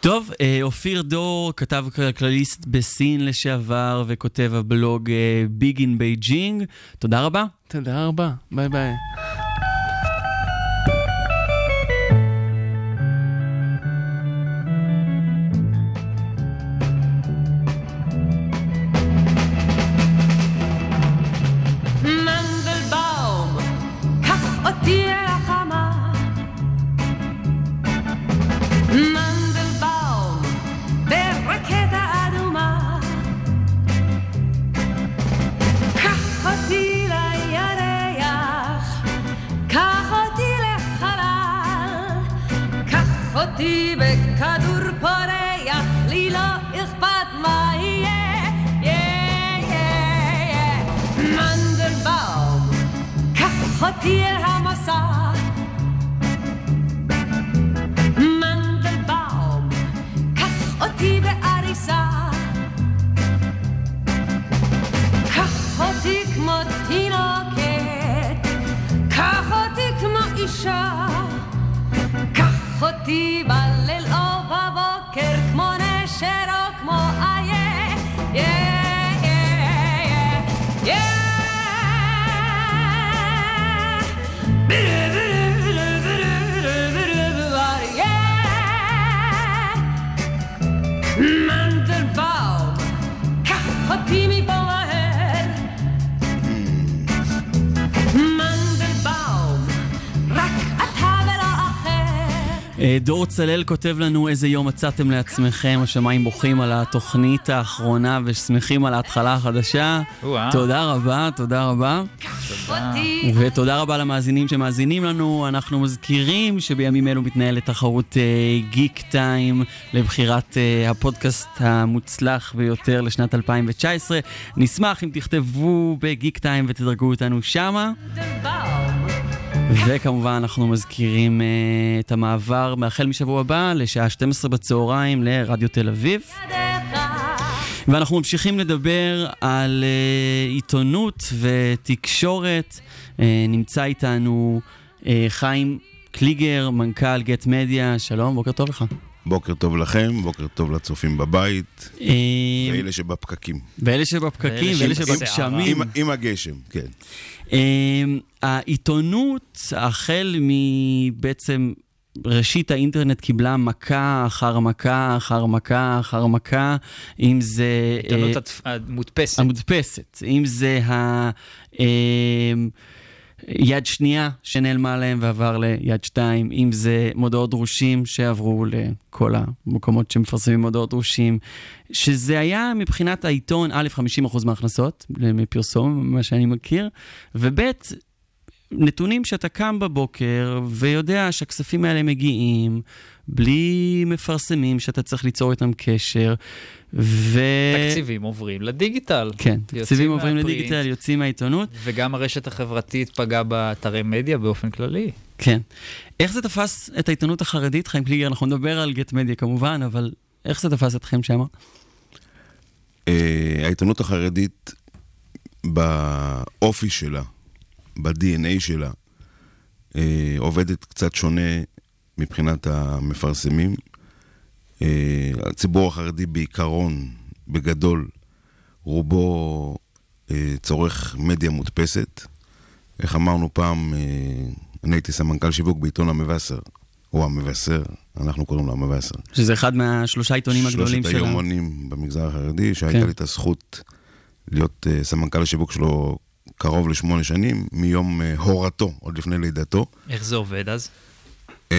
Speaker 1: טוב, אה, אופיר דור, כתב כלכליסט בסין לשעבר וכותב הבלוג Big in Beijing. תודה רבה.
Speaker 7: תודה רבה, ביי ביי.
Speaker 1: דור צלל כותב לנו איזה יום מצאתם לעצמכם, השמיים בוכים על התוכנית האחרונה ושמחים על ההתחלה החדשה. תודה רבה, תודה רבה. ותודה רבה למאזינים שמאזינים לנו. אנחנו מזכירים שבימים אלו מתנהלת תחרות אה, גיק טיים לבחירת אה, הפודקאסט המוצלח ביותר לשנת 2019. נשמח אם תכתבו בגיק טיים ותדרגו אותנו שמה. וכמובן אנחנו מזכירים אה, את המעבר מהחל משבוע הבא לשעה 12 בצהריים לרדיו תל אביב. ואנחנו ממשיכים לדבר על uh, עיתונות ותקשורת. Uh, נמצא איתנו uh, חיים קליגר, מנכ"ל גט מדיה, שלום, בוקר טוב לך.
Speaker 8: בוקר טוב לכם, בוקר טוב לצופים בבית,
Speaker 1: Uh,
Speaker 8: ואלה שבפקקים.
Speaker 1: ואלה שבפקקים, ואלה. שבגשמים.
Speaker 8: עם, עם הגשם, כן.
Speaker 1: Uh, העיתונות, החל מבעצם ראשית האינטרנט קיבלה מכה אחר מכה אחר מכה אחר מכה, אם זה...
Speaker 2: העיתונות הת- המודפסת.
Speaker 1: המודפסת, אם זה ה... אה, יד שנייה שנעלמה להם ועבר ליד שתיים, אם זה מודעות דרושים שעברו לכל המקומות שמפרסמים מודעות דרושים, שזה היה מבחינת העיתון, א', 50% מההכנסות מפרסום, מה שאני מכיר, וב', נתונים שאתה קם בבוקר ויודע שהכספים האלה מגיעים בלי מפרסמים שאתה צריך ליצור איתם קשר. ו...
Speaker 2: תקציבים עוברים לדיגיטל.
Speaker 1: כן, תקציבים עוברים
Speaker 2: מהפרינט,
Speaker 1: לדיגיטל, יוצאים מהעיתונות.
Speaker 2: וגם הרשת החברתית פגעה באתרי מדיה באופן כללי.
Speaker 1: כן. איך זה תפס את העיתונות החרדית, חיים קליגר? אנחנו נדבר על גט מדיה כמובן, אבל איך זה תפס אתכם שמה?
Speaker 8: אה, העיתונות החרדית, באופי שלה, ב-DNA שלה, אה, עובדת קצת שונה מבחינת המפרסמים. אה, הציבור החרדי בעיקרון, בגדול, רובו אה, צורך מדיה מודפסת. איך אמרנו פעם, אה, אני הייתי סמנכ"ל שיווק בעיתון המבשר, או המבשר, אנחנו קוראים לו המבשר.
Speaker 1: שזה אחד מהשלושה עיתונים הגדולים
Speaker 8: שלושת
Speaker 1: שלנו.
Speaker 8: היומנים במגזר החרדי, שהייתה
Speaker 1: כן.
Speaker 8: לי את הזכות להיות uh, סמנכ"ל השיווק שלו קרוב לשמונה שנים, מיום uh, הורתו, עוד לפני לידתו.
Speaker 2: איך זה עובד אז?
Speaker 8: Uh,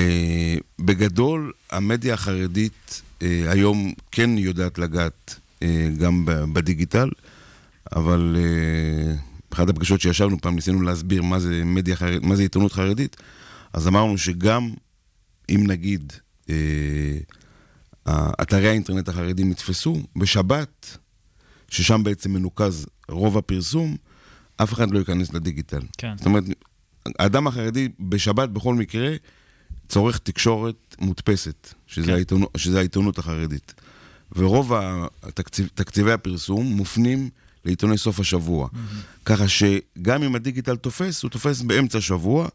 Speaker 8: בגדול, המדיה החרדית uh, היום כן יודעת לגעת uh, גם בדיגיטל, אבל uh, אחת הפגישות שישבנו פעם, ניסינו להסביר מה זה מדיה חרדית, מה זה עיתונות חרדית, אז אמרנו שגם אם נגיד uh, אתרי האינטרנט החרדים נתפסו, בשבת, ששם בעצם מנוקז רוב הפרסום, אף אחד לא ייכנס לדיגיטל.
Speaker 2: כן.
Speaker 8: זאת אומרת, האדם החרדי בשבת בכל מקרה צורך תקשורת מודפסת, שזה,
Speaker 2: כן.
Speaker 8: העיתונות, שזה העיתונות החרדית. ורוב התקציב, תקציבי הפרסום מופנים לעיתוני סוף השבוע. ככה שגם אם הדיגיטל תופס, הוא תופס באמצע השבוע,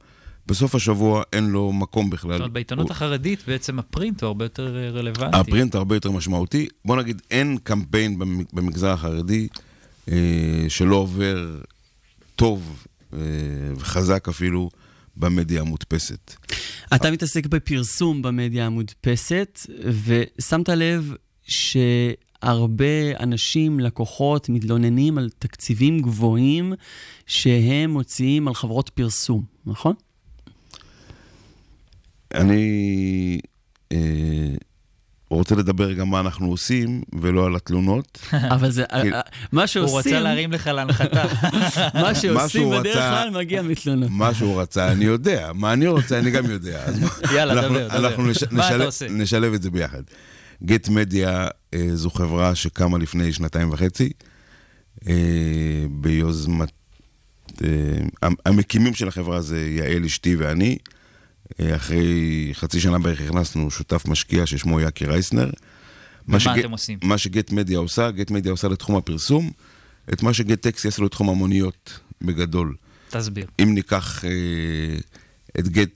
Speaker 8: בסוף השבוע אין לו מקום בכלל.
Speaker 2: זאת אומרת, בעיתונות
Speaker 8: הוא-
Speaker 2: החרדית בעצם הפרינט הוא הרבה יותר אה, רלוונטי.
Speaker 8: הפרינט הרבה יותר משמעותי. בוא נגיד, אין קמפיין במ- במגזר החרדי אה, שלא עובר טוב אה, וחזק אפילו במדיה המודפסת.
Speaker 1: אתה מתעסק בפרסום במדיה המודפסת, ושמת לב שהרבה אנשים, לקוחות, מתלוננים על תקציבים גבוהים שהם מוציאים על חברות פרסום, נכון?
Speaker 8: אני אה, רוצה לדבר גם מה אנחנו עושים, ולא על התלונות. *laughs*
Speaker 1: אבל זה,
Speaker 8: כי-
Speaker 1: מה
Speaker 2: הוא
Speaker 1: שעושים,
Speaker 2: רוצה להרים לך להנחתה. *laughs*
Speaker 1: מה שעושים בדרך כלל מגיע מתלונות.
Speaker 8: מה שהוא רצה, אני יודע. מה אני רוצה, אני גם יודע. *laughs*
Speaker 2: יאללה, דבר, דבר.
Speaker 8: אנחנו נשלב- את זה ביחד. גט מדיה אה, זו חברה שקמה לפני שנתיים וחצי, אה, ביוזמת... אה, המ- המקימים של החברה זה יעל אשתי ואני. אה, אחרי חצי שנה בערך הכנסנו שותף משקיע ששמו יקי רייסנר.
Speaker 2: ומה
Speaker 8: שגט-
Speaker 2: אתם עושים?
Speaker 8: מה שגט מדיה עושה, גט מדיה עושה לתחום הפרסום, את מה שגט טקסי יעשה לו לתחום המוניות, בגדול.
Speaker 2: תסביר.
Speaker 8: אם ניקח אה, את גט,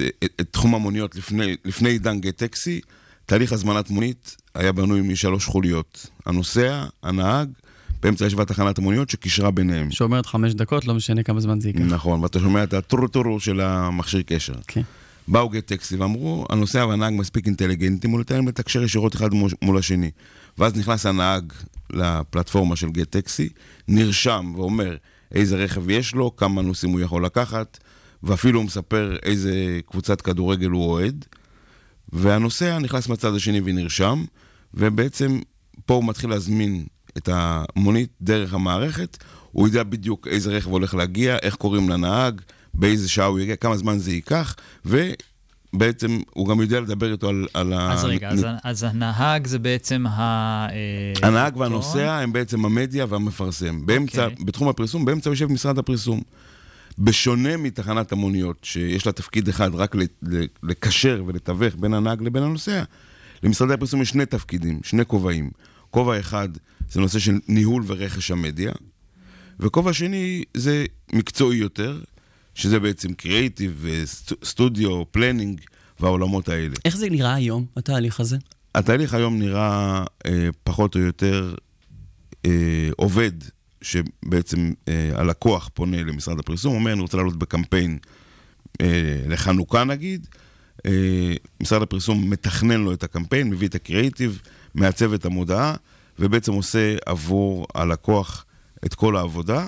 Speaker 8: אה, את, את תחום המוניות לפני, לפני עידן גט טקסי, תהליך הזמנת מונית היה בנוי משלוש חוליות. הנוסע, הנהג, באמצע ישבה תחנת המוניות שקישרה ביניהם.
Speaker 1: שאומרת חמש דקות, לא משנה כמה זמן זה ייקח.
Speaker 8: נכון, ואתה שומע את הטורו-טורו של המכשיר קשר.
Speaker 1: כן.
Speaker 8: באו גט טקסי ואמרו, הנוסע והנהג מספיק אינטליגנטים, הוא נותן להם לתקשר ישירות אחד מול- השני. ואז נכנס הנהג לפלטפורמה של גט טקסי, נרשם ואומר איזה רכב יש לו, כמה נוסעים הוא יכול לקחת, ואפילו הוא מספר איזה קבוצת כדורגל הוא אוהד. והנוסע נכנס מהצד השני ונרשם, ובעצם פה הוא מתחיל להזמין את המונית דרך המערכת, הוא יודע בדיוק איזה רכב הולך להגיע, איך קוראים לנהג, באיזה שעה הוא יגיע, כמה זמן זה ייקח, ובעצם הוא גם יודע לדבר איתו על... על
Speaker 2: אז
Speaker 8: ה-
Speaker 2: רגע, אז אז הנהג זה בעצם ה... אה,
Speaker 8: הנהג? והנוסע הם בעצם המדיה והמפרסם. באמצע,
Speaker 2: אוקיי.
Speaker 8: בתחום הפרסום, באמצע יושב משרד הפרסום. בשונה מתחנת המוניות, שיש לה תפקיד אחד רק לקשר ולתווך בין הנהג לבין הנוסע, למשרדי הפרסום יש שני תפקידים, שני כובעים. כובע אחד זה נושא של ניהול ורכש המדיה, וכובע שני זה מקצועי יותר, שזה בעצם קריאיטיב, סטודיו, planning והעולמות האלה.
Speaker 1: איך זה נראה היום, התהליך הזה?
Speaker 8: התהליך היום נראה אה, פחות או יותר אה, עובד, שבעצם אה, הלקוח פונה למשרד הפרסום, אומר, אני רוצה לעלות בקמפיין אה, לחנוכה נגיד, אה, משרד הפרסום מתכנן לו את הקמפיין, מביא את הקריאיטיב, מעצב את המודעה, ובעצם עושה עבור הלקוח את כל העבודה.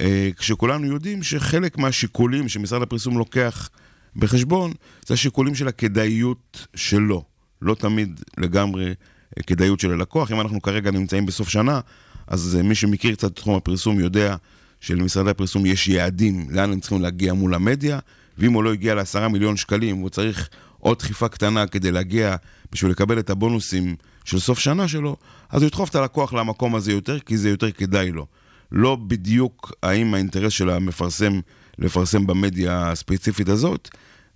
Speaker 8: אה, כשכולנו יודעים שחלק מהשיקולים שמשרד הפרסום לוקח בחשבון, זה השיקולים של הכדאיות שלו. לא תמיד לגמרי אה, כדאיות של הלקוח. אם אנחנו כרגע נמצאים בסוף שנה, אז אה, מי שמכיר קצת את תחום הפרסום יודע שלמשרדי הפרסום יש יעדים לאן הם צריכים להגיע מול המדיה, ואם הוא לא הגיע לעשרה מיליון שקלים, הוא צריך עוד דחיפה קטנה כדי להגיע, בשביל לקבל את הבונוסים של סוף שנה שלו, אז הוא ידחוף את הלקוח למקום הזה יותר, כי זה יותר כדאי לו. לא בדיוק האם האינטרס של המפרסם לפרסם במדיה הספציפית הזאת,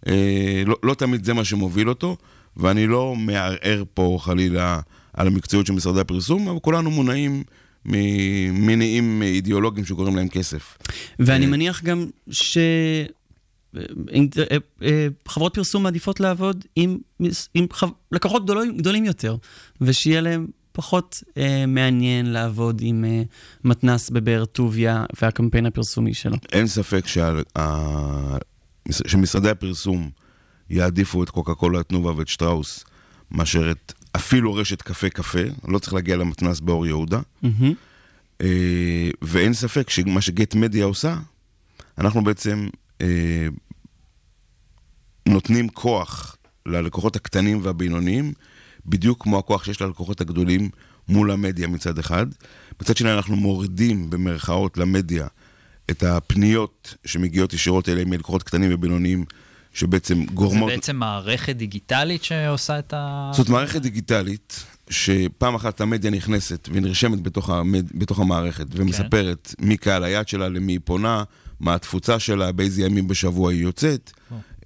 Speaker 8: אה, לא, לא תמיד זה מה שמוביל אותו, ואני לא מערער פה חלילה על המקצועיות של משרדי הפרסום, אבל כולנו מונעים ממניעים אידיאולוגיים שקוראים להם כסף.
Speaker 1: ואני מניח גם ש... אה, אה, חברות פרסום מעדיפות לעבוד עם, עם חב- לקוחות גדולים, גדולים יותר, ושיהיה להם פחות אה, מעניין לעבוד עם אה, מתנס בבאר טוביה והקמפיין הפרסומי שלו.
Speaker 8: אין ספק שה... ה- שמשרדי הפרסום יעדיפו את קוקה קולה, את תנובה ואת שטראוס, מאשר את אפילו רשת קפה קפה, לא צריך להגיע למתנס באור יהודה.
Speaker 1: מהמם.
Speaker 8: אה, ואין ספק שמה שגט מדיה עושה, אנחנו בעצם אה, נותנים כוח ללקוחות הקטנים והבינוניים, בדיוק כמו הכוח שיש ללקוחות הגדולים מול המדיה מצד אחד. מצד שני אנחנו מורידים במרכאות למדיה את הפניות שמגיעות ישירות אליהם מלקוחות קטנים ובינוניים, שבעצם
Speaker 2: זה
Speaker 8: גורמות...
Speaker 2: בעצם מערכת דיגיטלית שעושה את ה...
Speaker 8: זאת מערכת דיגיטלית, שפעם אחת המדיה נכנסת ונרשמת בתוך, המד... בתוך המערכת ומספרת מי קהל היעד שלה, למי היא פונה, מה התפוצה שלה, באיזה ימים בשבוע היא יוצאת,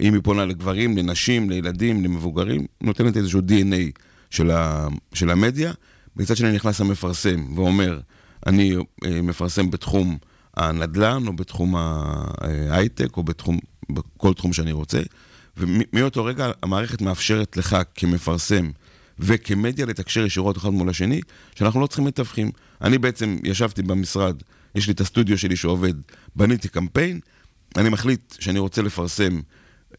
Speaker 8: אם היא פונה לגברים, לנשים, לילדים, למבוגרים, נותנת איזשהו DNA של, ה... של המדיה. מצד שני נכנס המפרסם ואומר, אני אה, מפרסם בתחום הנדל"ן או בתחום ההייטק או בתחום, בכל תחום שאני רוצה. ומאותו רגע המערכת מאפשרת לך כמפרסם וכמדיה לתקשר ישירות אחד מול השני, שאנחנו לא צריכים מתווכים. אני בעצם ישבתי במשרד, יש לי את הסטודיו שלי שעובד, בניתי קמפיין, אני מחליט שאני רוצה לפרסם אה,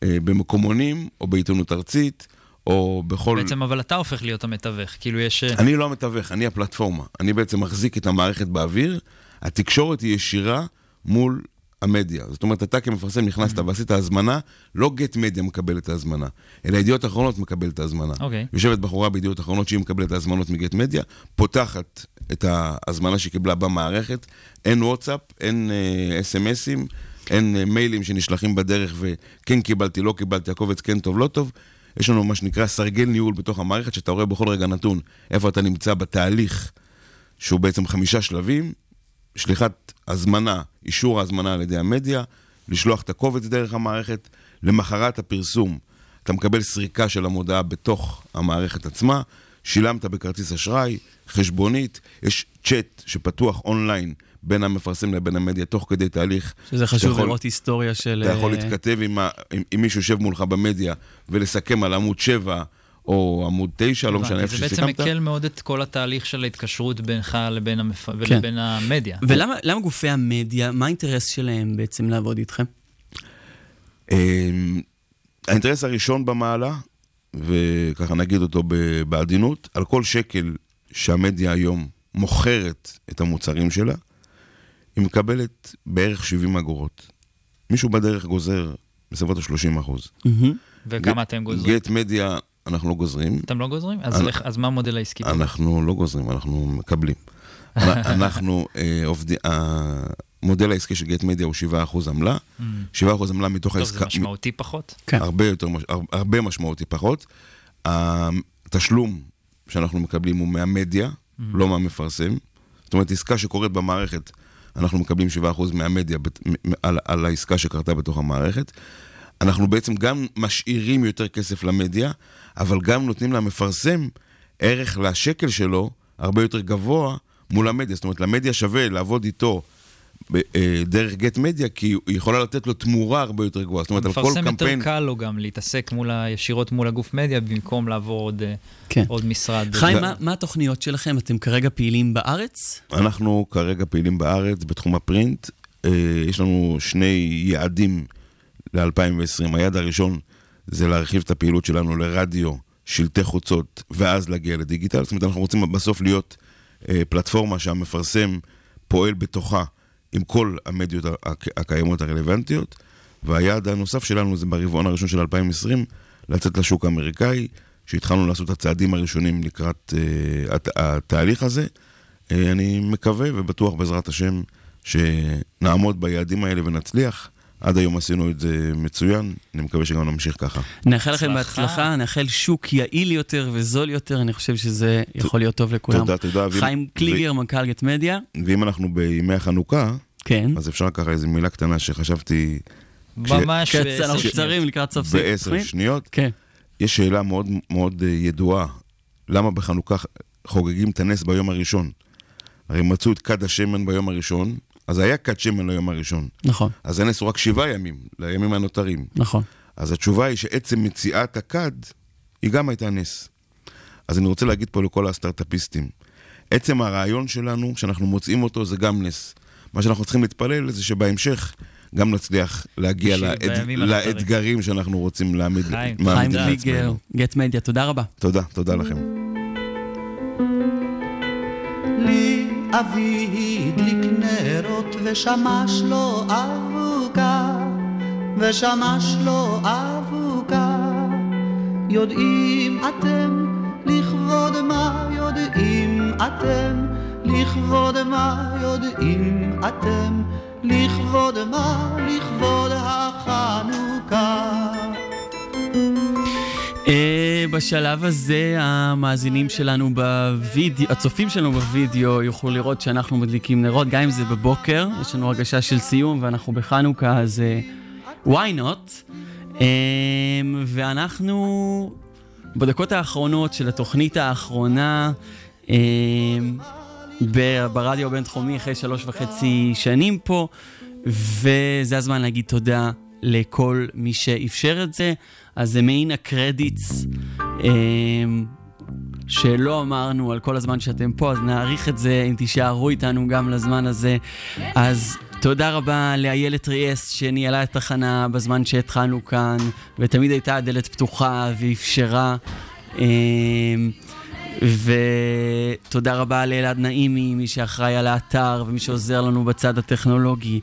Speaker 8: במקומונים או בעיתונות ארצית. או בכל...
Speaker 2: בעצם, אבל אתה הופך להיות המתווך, כאילו יש...
Speaker 8: אני לא המתווך, אני הפלטפורמה. אני בעצם מחזיק את המערכת באוויר, התקשורת היא ישירה מול המדיה. זאת אומרת, אתה כמפרסם נכנסת ועשית הזמנה, לא גט מדיה מקבל את ההזמנה, אלא ידיעות אחרונות מקבל את ההזמנה.
Speaker 2: אוקיי.
Speaker 8: יושבת בחורה בידיעות אחרונות שהיא מקבלת את ההזמנות מגט מדיה, פותחת את ההזמנה שהיא קיבלה במערכת, אין וואטסאפ, אין אה, אס.אם.אסים, אין אה, מיילים שנשלחים בדרך וכן קיבלתי, לא קיבלתי, הקובץ כן טוב, לא טוב. יש לנו מה שנקרא סרגל ניהול בתוך המערכת, שאתה רואה בכל רגע נתון איפה אתה נמצא בתהליך, שהוא בעצם חמישה שלבים, שליחת הזמנה, אישור ההזמנה על ידי המדיה, לשלוח את הקובץ דרך המערכת, למחרת הפרסום אתה מקבל סריקה של המודעה בתוך המערכת עצמה, שילמת בכרטיס אשראי, חשבונית, יש צ'אט שפתוח אונליין בין המפרסם לבין המדיה תוך כדי תהליך.
Speaker 1: שזה חשוב
Speaker 8: יכול-
Speaker 1: לראות היסטוריה של...
Speaker 8: אתה יכול
Speaker 1: אה,
Speaker 8: להתכתב עם, ה- עם, עם מישהו שיושב מולך במדיה ולסכם על עמוד 7 או עמוד 9, לא משנה איפה
Speaker 2: זה בעצם
Speaker 8: שסיכמת.
Speaker 2: מקל מאוד את כל התהליך של ההתקשרות בינך לבין, המפ...
Speaker 1: כן.
Speaker 2: ולבין המדיה.
Speaker 1: ולמה למה גופי המדיה, מה האינטרס שלהם בעצם לעבוד איתכם?
Speaker 8: אמ, האינטרס הראשון במעלה, וככה נגיד אותו בעדינות, על כל שקל שהמדיה היום מוכרת את המוצרים שלה, היא מקבלת בערך 70 אגורות. מישהו בדרך גוזר בסביבות ה-30 אחוז.
Speaker 2: וכמה אתם גוזרים?
Speaker 8: גט מדיה אנחנו לא גוזרים.
Speaker 2: אתם לא גוזרים? אז,
Speaker 8: אנ-
Speaker 2: אז מה המודל העסקי?
Speaker 8: אנחנו לא גוזרים, אנחנו מקבלים. אנ- *laughs* אנחנו אה, עובדים, המודל העסקי של גט מדיה הוא 7% עמלה, 7% עמלה מתוך
Speaker 2: טוב, זה
Speaker 8: העסקה,
Speaker 2: משמעותי פחות.
Speaker 1: כן.
Speaker 8: הרבה יותר, הרבה משמעותי פחות. התשלום שאנחנו מקבלים הוא מהמדיה, לא מהמפרסם. זאת אומרת, עסקה שקורית במערכת, אנחנו מקבלים 7% מהמדיה על, על העסקה שקרתה בתוך המערכת. אנחנו בעצם גם משאירים יותר כסף למדיה, אבל גם נותנים למפרסם ערך לשקל שלו הרבה יותר גבוה מול המדיה. זאת אומרת, למדיה שווה לעבוד איתו דרך גט מדיה, כי היא יכולה לתת לו תמורה הרבה יותר גבוהה. זאת אומרת, על כל
Speaker 2: מפרסם
Speaker 8: קמפיין...
Speaker 2: יותר קל לו גם להתעסק מול ה... ישירות מול הגוף מדיה, במקום לעבור עוד, אה,
Speaker 1: כן.
Speaker 2: עוד משרד.
Speaker 1: חיים, מה- מה התוכניות שלכם? אתם כרגע פעילים בארץ?
Speaker 8: אנחנו כרגע פעילים בארץ בתחום הפרינט. אה, יש לנו שני יעדים ל-2020. היעד הראשון זה להרחיב את הפעילות שלנו לרדיו, שלטי חוצות, ואז להגיע לדיגיטל. זאת אומרת, אנחנו רוצים בסוף להיות אה, פלטפורמה שהמפרסם פועל בתוכה עם כל המדיות הק- הקיימות הרלוונטיות, והיעד הנוסף שלנו זה ברבעון הראשון של 2020, לצאת לשוק האמריקאי, שהתחלנו לעשות את הצעדים הראשונים לקראת uh, הת- התהליך הזה. Uh, אני מקווה ובטוח בעזרת השם שנעמוד ביעדים האלה ונצליח. עד היום עשינו את זה מצוין, אני מקווה שגם נמשיך ככה.
Speaker 1: נאחל לכם
Speaker 2: הצלחה.
Speaker 1: בהצלחה, נאחל שוק יעיל יותר וזול יותר, אני חושב שזה יכול להיות טוב לכולם.
Speaker 8: תודה, תודה.
Speaker 1: חיים קליגר, מנכ"ל גט מדיה.
Speaker 8: ואם אנחנו בימי החנוכה,
Speaker 1: כן.
Speaker 8: אז אפשר ככה איזו מילה קטנה שחשבתי...
Speaker 2: ממש בעשר
Speaker 1: אנחנו
Speaker 2: שניות.
Speaker 1: קצרים לקראת סוף סיום.
Speaker 8: בעשר שניות.
Speaker 1: כן.
Speaker 8: יש שאלה מאוד מאוד אה, ידועה, למה בחנוכה חוגגים את הנס ביום הראשון? הרי מצאו את כד השמן ביום הראשון, אז היה כד שמן ליום הראשון.
Speaker 1: נכון,
Speaker 8: אז הנס הוא רק שבעה ימים, לימים הנותרים.
Speaker 1: נכון.
Speaker 8: אז התשובה היא שעצם מציאת הכד, היא גם הייתה נס. אז אני רוצה להגיד פה לכל הסטארט-אפיסטים, עצם הרעיון שלנו, שאנחנו מוצאים אותו, זה גם נס. מה שאנחנו צריכים להתפלל זה שבהמשך גם נצליח להגיע לאד...
Speaker 2: הנותרים.
Speaker 8: לאתגרים שאנחנו רוצים להעמיד
Speaker 2: חיים,
Speaker 8: מעמיד
Speaker 1: חיים. קליגר,
Speaker 8: לעצמנו.
Speaker 1: גט מדיה, תודה רבה.
Speaker 8: תודה, תודה לכם.
Speaker 5: אבי הדליק נרות ושמש לו אבוקה, ושמש לו אבוקה. יודעים אתם לכבוד מה יודעים אתם, לכבוד מה יודעים אתם, לכבוד מה לכבוד החנוכה.
Speaker 1: בשלב הזה המאזינים שלנו בווידאו, הצופים שלנו בווידאו יוכלו לראות שאנחנו מדליקים נרות, גם אם זה בבוקר, יש לנו הרגשה של סיום ואנחנו בחנוכה, אז אה, why not? אה, ואנחנו בדקות האחרונות של התוכנית האחרונה, ב- ברדיו הבינתחומי אחרי שלוש וחצי שנים פה, וזה הזמן להגיד תודה לכל מי שאפשר את זה. אז זה מעין הקרדיטס שלא אמרנו על כל הזמן שאתם פה, אז נעריך את זה אם תישארו איתנו גם לזמן הזה. אז תודה רבה לאיילת ריאס שניהלה את התחנה בזמן שהתחלנו כאן, ותמיד הייתה הדלת פתוחה ואפשרה. אמ, ותודה רבה לאלעד נעימי, מי שאחראי על האתר ומי שעוזר לנו בצד הטכנולוגי.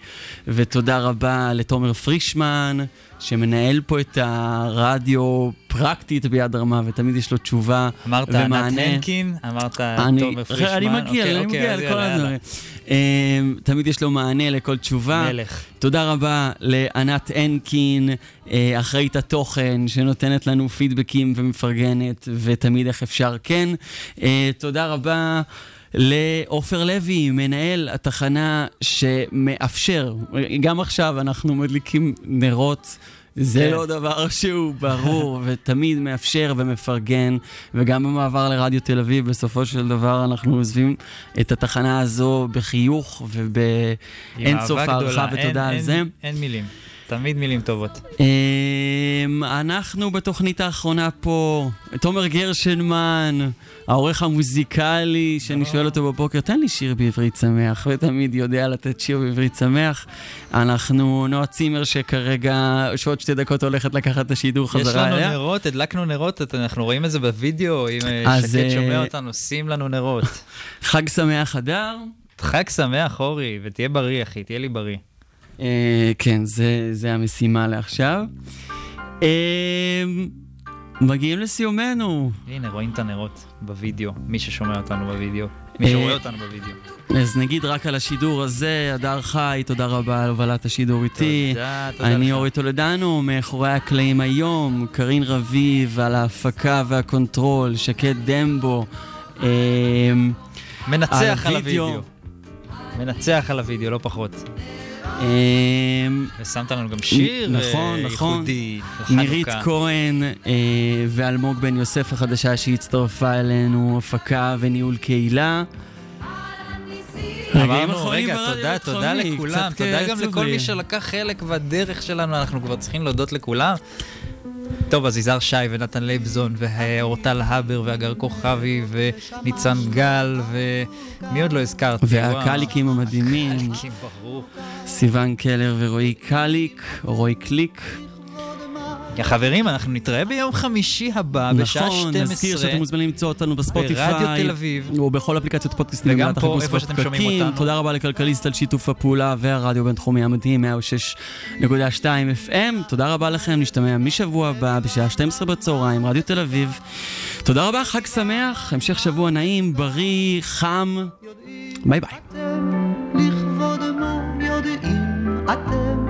Speaker 1: ותודה רבה לתומר פרישמן, שמנהל פה את הרדיו פרקטית ביד רמה, ותמיד יש לו תשובה
Speaker 2: אמרת
Speaker 1: ומענה.
Speaker 2: ענת הנקין, אמרת
Speaker 1: אני,
Speaker 2: תומר פרישמן.
Speaker 1: אני מגיע,
Speaker 2: אוקיי,
Speaker 1: אני
Speaker 2: אוקיי,
Speaker 1: מגיע לכל. הדברים. אמ, תמיד יש לו מענה לכל תשובה.
Speaker 2: מלך.
Speaker 1: תודה רבה לענת הנקין, אה, אחראית התוכן, שנותנת לנו פידבקים ומפרגנת, ותמיד איך אפשר כן. אה, תודה רבה. לעופר לוי, מנהל התחנה שמאפשר, גם עכשיו אנחנו מדליקים נרות. זה
Speaker 2: כן.
Speaker 1: לא דבר שהוא ברור, *laughs* ותמיד מאפשר ומפרגן, וגם במעבר לרדיו תל אביב, בסופו של דבר אנחנו עוזבים את התחנה הזו בחיוך
Speaker 2: עם
Speaker 1: ובאין סוף
Speaker 2: אהבה
Speaker 1: הערכה. ותודה
Speaker 2: אין-
Speaker 1: על
Speaker 2: אין-
Speaker 1: זה.
Speaker 2: אין מילים. תמיד מילים טובות.
Speaker 1: אמ, אנחנו בתוכנית האחרונה פה, תומר גרשנמן, העורך המוזיקלי, שאני שואל אותו בבוקר, תן לי שיר בעברית שמח, ותמיד יודע לתת שיר בעברית שמח. אנחנו נועה צימר שכרגע, שעוד שתי דקות הולכת לקחת את השידור
Speaker 2: יש
Speaker 1: חזרה
Speaker 2: לנו
Speaker 1: אליה.
Speaker 2: נרות, הדלקנו נרות, אנחנו רואים את זה בווידאו, אם אה,
Speaker 1: אז,
Speaker 2: שקד שומע
Speaker 1: אה,
Speaker 2: אותנו, שים לנו נרות.
Speaker 1: חג שמח אדר.
Speaker 2: חג שמח, אורי, ותהיה בריא, אחי, תהיה לי בריא.
Speaker 1: אה, כן, זה, זה המשימה לעכשיו. אה, מגיעים לסיומנו.
Speaker 2: הנה, רואים את הנרות בווידאו, מי ששומע אותנו בווידאו. מי
Speaker 1: אה,
Speaker 2: שרואה אותנו בווידאו.
Speaker 1: אז נגיד רק על השידור הזה, הדר חי, תודה רבה על הובלת השידור איתי.
Speaker 2: תודה, תודה
Speaker 1: אני. אורי טולדנו, מאחורי הקלעים היום, קרין רביב על ההפקה וה control, שקד דמבו.
Speaker 2: מנצח על. הווידאו. מנצח על הווידאו, לא פחות.
Speaker 1: אה,
Speaker 2: ושמת לנו גם שיר
Speaker 1: נכון,
Speaker 2: אה,
Speaker 1: נכון.
Speaker 2: ייחודי לחנוכה.
Speaker 1: נירית כהן אה, ואלמוג בן יוסף החדשה שהצטרפה אלינו, הפקה וניהול קהילה.
Speaker 2: אמרנו, רגע, תודה, תודה לכולם, תודה גם לכל. מי שלקח חלק בדרך שלנו, אנחנו כבר צריכים להודות לכולם. טוב, אז יזהר שי ונתן לייבזון, ואורטל הבר, והגר כוכבי, וניצן גל, ומי עוד לא הזכרתי?
Speaker 1: והקאליקים המדהימים,
Speaker 2: קאליקים, ברור.
Speaker 1: סיון קלר ורועי קאליק, או רועי קליק.
Speaker 2: יא חברים, אנחנו נתראה ביום חמישי הבא, בשעה 12.
Speaker 1: נכון, נזכיר שאתם מוזמנים למצוא אותנו בספוטיפיי.
Speaker 2: ברדיו תל אביב.
Speaker 1: או בכל אפליקציות פודקאסטים.
Speaker 2: וגם פה, איפה שאתם שומעים. אותנו.
Speaker 1: תודה רבה לכלכליסט על שיתוף הפעולה והרדיו הבינתחומי המדהים, 106.2 FM. תודה רבה לכם, נשתמע משבוע הבא בשעה 12 בצהריים, רדיו תל אביב. תודה רבה, חג שמח, המשך שבוע נעים, בריא, חם. ביי ביי.
Speaker 5: לכבוד מה יודעים אתם